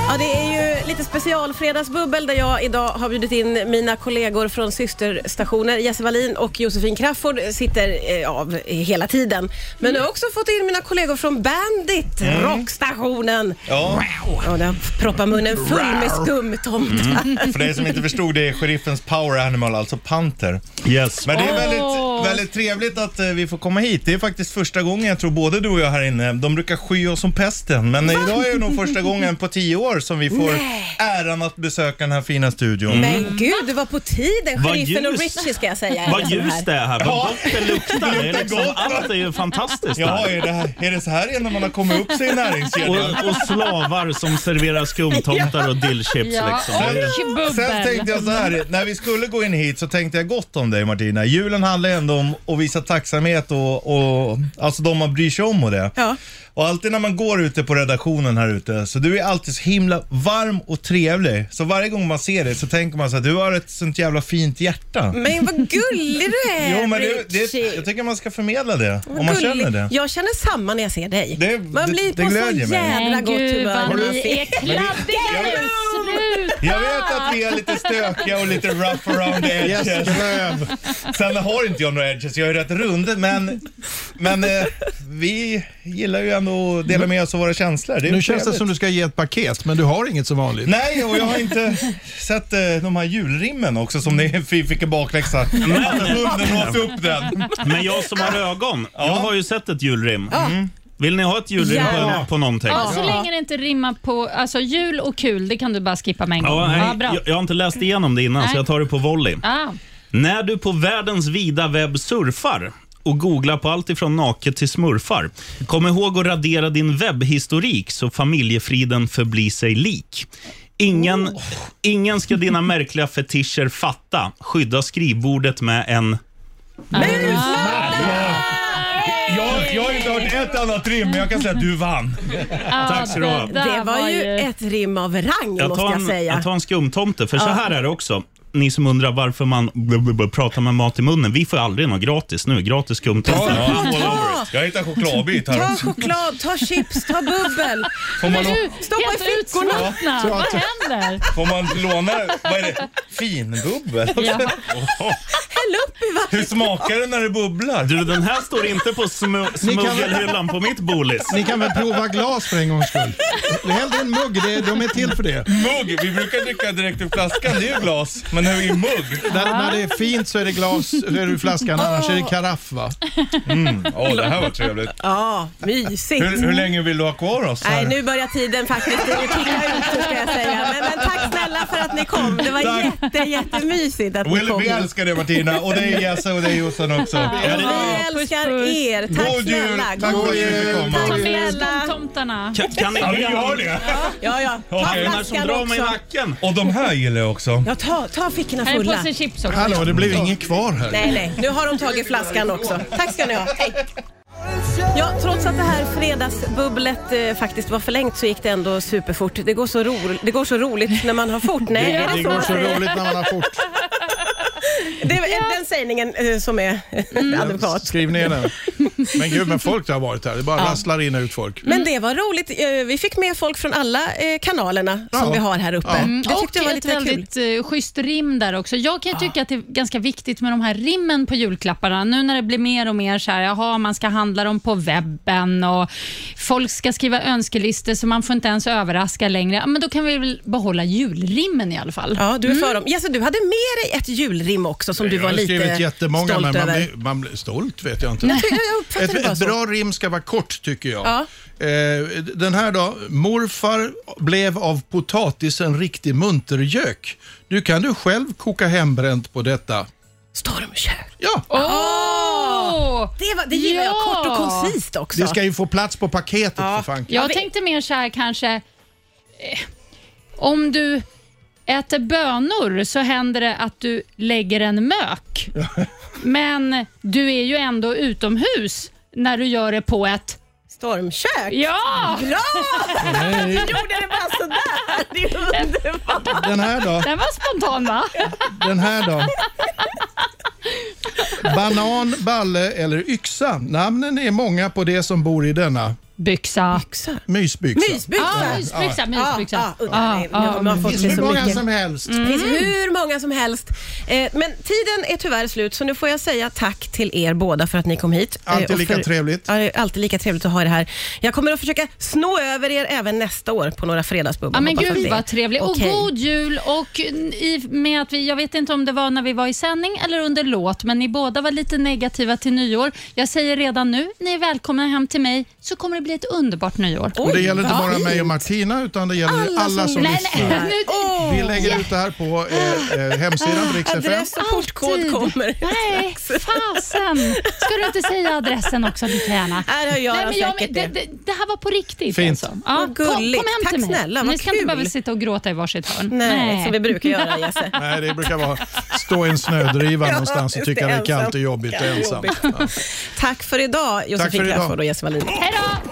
[SPEAKER 2] Ja, det är ju lite specialfredagsbubbel där jag idag har bjudit in mina kollegor från systerstationer. Jesse Wallin och Josefin Crafoord sitter eh, av hela tiden. Men jag har också fått in mina kollegor från Bandit, rockstationen.
[SPEAKER 11] Ja.
[SPEAKER 2] Ja, det har proppat munnen full med skumtomtar.
[SPEAKER 11] För dig som inte förstod det är sheriffens power animal, alltså panter.
[SPEAKER 12] Yes.
[SPEAKER 11] Men det är väldigt, väldigt trevligt att eh, vi får komma hit. Det är faktiskt första gången jag tror både du och jag här inne, de brukar sky oss som pesten. Men idag är det nog första gången på tio år som vi får äran att besöka den här fina studion.
[SPEAKER 2] Men gud, det var på tiden.
[SPEAKER 12] Vad
[SPEAKER 2] Sheriffen och. Richie ska jag säga.
[SPEAKER 12] Vad ljust
[SPEAKER 2] här.
[SPEAKER 12] det är här, vad
[SPEAKER 11] Ja.
[SPEAKER 12] gott det luktar. Det är liksom, allt är ju fantastiskt
[SPEAKER 11] Ja,
[SPEAKER 12] här.
[SPEAKER 11] är det, här, är det så här innan man har kommit upp sig i näringskedjan?
[SPEAKER 12] Och, och slavar som serverar skumtomtar och dillchips.
[SPEAKER 9] Ja,
[SPEAKER 12] Liksom. Det är-
[SPEAKER 9] och
[SPEAKER 11] Sen tänkte jag så här, när vi skulle gå in hit så tänkte jag gott om dig Martina. Julen handlar ju ändå om att visa tacksamhet och, och alltså de man bryr sig om och det.
[SPEAKER 2] Ja.
[SPEAKER 11] Och alltid när man går ute på redaktionen här ute, så du är alltid så himla varm och trevlig. Så varje gång man ser dig så tänker man så här, du har ett sånt jävla fint hjärta.
[SPEAKER 2] Men vad gullig du är
[SPEAKER 11] Jo, men det, det,
[SPEAKER 2] Richie.
[SPEAKER 11] jag tycker man ska förmedla det,
[SPEAKER 2] Vad
[SPEAKER 11] om man
[SPEAKER 2] gullig.
[SPEAKER 11] känner det.
[SPEAKER 2] Jag känner samma när jag ser dig.
[SPEAKER 11] Det-
[SPEAKER 2] man blir
[SPEAKER 11] det- det
[SPEAKER 2] på så
[SPEAKER 11] glädjer mig.
[SPEAKER 2] jädra
[SPEAKER 9] Men
[SPEAKER 2] gott
[SPEAKER 9] gud
[SPEAKER 2] humör.
[SPEAKER 9] vad ni är kladdiga nu. Sluta!
[SPEAKER 11] Jag vet att vi är lite stökiga och lite rough around the edges. Sen har inte jag några edges, jag är rätt rund, men, men eh, vi gillar ju ändå att dela med oss av våra känslor. Det är
[SPEAKER 8] Nu
[SPEAKER 11] ju
[SPEAKER 8] känns det
[SPEAKER 11] trevligt.
[SPEAKER 8] som du ska ge ett paket, men du har inget som vanligt.
[SPEAKER 11] Nej, och jag har inte sett eh, de här julrimmen också som ni vi fick en bakläxa. Hunden åt upp den.
[SPEAKER 12] Men jag som har ögon, jag har ju sett ett julrim. Mm. Vill ni ha ett julrim
[SPEAKER 2] Gärna.
[SPEAKER 12] på, på någonting?
[SPEAKER 9] Ja, så länge det inte rimmar på alltså, jul och kul, det kan du bara skippa med en gång.
[SPEAKER 12] Ja, nej,
[SPEAKER 9] Ja, bra.
[SPEAKER 12] jag, jag har inte läst igenom det innan,
[SPEAKER 9] Nej.
[SPEAKER 12] så jag tar det på volley.
[SPEAKER 9] Ah.
[SPEAKER 12] När du på världens vida webb surfar och googlar på allt ifrån naket till smurfar. Kom ihåg att radera din webbhistorik så familjefriden förblir sig lik. Ingen, ingen ska dina märkliga fetischer fatta. Skydda skrivbordet med en...
[SPEAKER 11] Jag, jag har inte hört ett annat rim, men jag kan säga att du vann.
[SPEAKER 12] Tack ska du ha.
[SPEAKER 9] det
[SPEAKER 2] var ju ett rim av rang
[SPEAKER 12] Jag
[SPEAKER 2] måste
[SPEAKER 12] tar
[SPEAKER 2] jag
[SPEAKER 12] en,
[SPEAKER 2] säga.
[SPEAKER 12] jag tar en skumtomte, för så här är det också. Ni som undrar varför man pratar med mat i munnen. Vi får aldrig något gratis nu. Gratis skumtomte.
[SPEAKER 11] Ja, Jag hittar chokladbit här
[SPEAKER 2] ta
[SPEAKER 11] också.
[SPEAKER 2] choklad, ta chips, ta bubbel.
[SPEAKER 11] Får man,
[SPEAKER 9] Men du,
[SPEAKER 2] Stoppa i fickorna.
[SPEAKER 9] utslocknad. Vad händer?
[SPEAKER 11] får man låna, vad är det? Finbubbel?
[SPEAKER 9] Ja.
[SPEAKER 2] Häll upp i vattnet.
[SPEAKER 11] Hur smakar det när det bubblar?
[SPEAKER 12] Du, den här står inte på smu- smuggelhyllan på mitt bolis.
[SPEAKER 8] Ni kan väl prova glas för en gångs skull? Häll en mugg, det, de är till för det.
[SPEAKER 11] Mugg, vi brukar dricka direkt ur flaskan, det är ju glas. Men nu i mugg.
[SPEAKER 8] När, när det är fint så är det glas, är det flaskan, annars är det karaff va?
[SPEAKER 11] Åh, det här var trevligt.
[SPEAKER 2] Ja, mysigt.
[SPEAKER 11] Hur, hur länge vill du ha kvar oss?
[SPEAKER 2] Nej,
[SPEAKER 11] här?
[SPEAKER 2] nu börjar tiden faktiskt ticka ut ska jag säga. Men, men tack snälla för att ni kom. Det var
[SPEAKER 11] Tack.
[SPEAKER 2] jätte, jättemysigt att ni kom.
[SPEAKER 11] vi älskar dig Martina och dig Jesse och dig Jossan också.
[SPEAKER 2] Och
[SPEAKER 11] Ja, det-
[SPEAKER 2] vi älskar er. Tack
[SPEAKER 11] God jul.
[SPEAKER 2] snälla.
[SPEAKER 11] Tack för att ni fick komma.
[SPEAKER 2] Tack snälla.
[SPEAKER 12] Kan, kan ni
[SPEAKER 11] Ja, vi gör det.
[SPEAKER 2] Ja, ja. Ta
[SPEAKER 11] Okej,
[SPEAKER 12] som
[SPEAKER 2] flaskan
[SPEAKER 12] drar mig i
[SPEAKER 2] också.
[SPEAKER 12] nacken.
[SPEAKER 11] Och de här gillar jag också.
[SPEAKER 2] Ja, ta, ta fickorna
[SPEAKER 9] Här är en
[SPEAKER 2] fulla.
[SPEAKER 9] påse chips också.
[SPEAKER 8] Hallå, det blev inget kvar här.
[SPEAKER 2] Nej, nej. Nu har de tagit flaskan också. Tack ska ni ha. Hej. Ja, trots att det här fredagsbubblet eh, faktiskt var förlängt så gick det ändå superfort. Det går så, ro det går så roligt när man har fort. Nej, är det,
[SPEAKER 8] Det
[SPEAKER 2] så
[SPEAKER 8] går
[SPEAKER 2] man
[SPEAKER 8] så
[SPEAKER 2] säger?
[SPEAKER 8] roligt när man har fort.
[SPEAKER 2] Det är den sägningen eh, som är adekvat.
[SPEAKER 8] Skriv ner den. Men gud, men folk det har varit här. Det bara rasslar in och ut folk.
[SPEAKER 2] Men det var roligt. Eh, Vi fick med folk från alla eh, kanalerna som
[SPEAKER 8] Ja.
[SPEAKER 2] vi har här uppe.
[SPEAKER 8] Ja.
[SPEAKER 2] Det
[SPEAKER 9] Mm, och
[SPEAKER 2] tyckte jag var
[SPEAKER 9] ett
[SPEAKER 2] lite kul.
[SPEAKER 9] väldigt uh, schysst rim där också. Jag kan ju tycka att det är ganska viktigt med de här rimmen på julklapparna. Nu när det blir mer och mer så här, jaha, man ska handla dem på webben och folk ska skriva önskelistor så man får inte ens överraska längre. Ja, men då kan vi väl behålla julrimmen i alla fall.
[SPEAKER 2] Ja, du är för dem. Jesse, du hade med dig ett julrim också som du
[SPEAKER 8] jag
[SPEAKER 2] var
[SPEAKER 8] har
[SPEAKER 2] lite
[SPEAKER 8] skrivit jättemånga,
[SPEAKER 2] stolt
[SPEAKER 8] men man
[SPEAKER 2] över.
[SPEAKER 8] blir, man blir stolt vet jag inte.
[SPEAKER 2] Jag uppfattar
[SPEAKER 8] Ett, ett
[SPEAKER 2] så.
[SPEAKER 8] bra rim ska vara kort tycker jag.
[SPEAKER 2] Ja.
[SPEAKER 8] Eh, den här då. Morfar blev av potatis en riktig muntergök. Nu kan du själv koka hembränt på detta.
[SPEAKER 2] Stormkök.
[SPEAKER 8] Ja,
[SPEAKER 9] Åh!
[SPEAKER 2] Det, var, det gillar jag.
[SPEAKER 9] Ja.
[SPEAKER 2] Kort och koncist också.
[SPEAKER 8] det ska ju få plats på paketet
[SPEAKER 2] Ja.
[SPEAKER 8] för fan.
[SPEAKER 9] Jag tänkte mer så här kanske, eh, om du äter bönor så händer det att du lägger en mök. Men du är ju ändå utomhus när du gör det på ett...
[SPEAKER 2] Stormkök.
[SPEAKER 9] Ja!
[SPEAKER 2] Bra! Du gjorde det bara sådär. Det är underbart.
[SPEAKER 8] Den här då?
[SPEAKER 9] Den var spontan va?
[SPEAKER 8] Den här då? Banan, balle eller yxa. Namnen är många på det som bor i denna
[SPEAKER 9] Byxa.
[SPEAKER 8] mysbyxa.
[SPEAKER 2] Mysbyxa.
[SPEAKER 9] Ja, mysbyxa. mysbyxa.
[SPEAKER 2] Man har fått
[SPEAKER 8] Det finns
[SPEAKER 2] så
[SPEAKER 8] hur många
[SPEAKER 2] mycket.
[SPEAKER 8] som helst.
[SPEAKER 2] Det finns hur många som helst. Eh, men tiden är tyvärr slut, så nu får jag säga tack till er båda för att ni kom hit. Eh,
[SPEAKER 8] Alltid
[SPEAKER 2] och
[SPEAKER 8] lika
[SPEAKER 2] för,
[SPEAKER 8] trevligt.
[SPEAKER 2] Ja, det är alltid lika trevligt att ha er här. Jag kommer att försöka snå över er även nästa år på några fredagsbubblor.
[SPEAKER 9] Ja, men
[SPEAKER 2] Hoppas att
[SPEAKER 9] gud
[SPEAKER 2] det-
[SPEAKER 9] vad trevligt.
[SPEAKER 2] Okej.
[SPEAKER 9] Och god jul. Och i med att vi, jag vet inte om det var när vi var i sändning eller under låt, men ni båda var lite negativa till nyår. Jag säger redan nu, ni är välkomna hem till mig, så kommer det bli ett underbart nyår.
[SPEAKER 8] Och det gäller inte bara mig och Martina, utan det gäller alla,
[SPEAKER 2] Alla
[SPEAKER 8] som,
[SPEAKER 2] som-
[SPEAKER 9] Nej,
[SPEAKER 8] lyssnar.
[SPEAKER 9] nej, nu,
[SPEAKER 2] Åh,
[SPEAKER 8] Vi lägger ut det här på eh, eh, hemsidan på Rix.
[SPEAKER 2] Adress och portkod kommer.
[SPEAKER 9] Nej, fasen. Ska du inte säga adressen också, du träna?
[SPEAKER 2] Här har jag
[SPEAKER 9] Nej, men jag,
[SPEAKER 2] säkert
[SPEAKER 9] det,
[SPEAKER 2] det.
[SPEAKER 9] det, det här var på riktigt.
[SPEAKER 8] Fint.
[SPEAKER 9] Alltså. Ja,
[SPEAKER 2] Vad
[SPEAKER 9] kom, kom
[SPEAKER 2] gulligt.
[SPEAKER 9] hem
[SPEAKER 2] Tack
[SPEAKER 9] till mig.
[SPEAKER 2] snälla,
[SPEAKER 9] Ni ska inte
[SPEAKER 2] kul.
[SPEAKER 9] behöva sitta och gråta i varsitt hörn.
[SPEAKER 2] Nej, som vi brukar göra Jesse.
[SPEAKER 8] Nej, det brukar vara stå i en snödriva
[SPEAKER 2] Ja,
[SPEAKER 8] någonstans och tycka
[SPEAKER 2] det,
[SPEAKER 8] det är kallt
[SPEAKER 2] ensam.
[SPEAKER 8] och jobbigt och. Ja.
[SPEAKER 2] Tack för idag Josefin
[SPEAKER 8] för idag.
[SPEAKER 2] Crafoord och Jesse Wallin.
[SPEAKER 9] Hej då!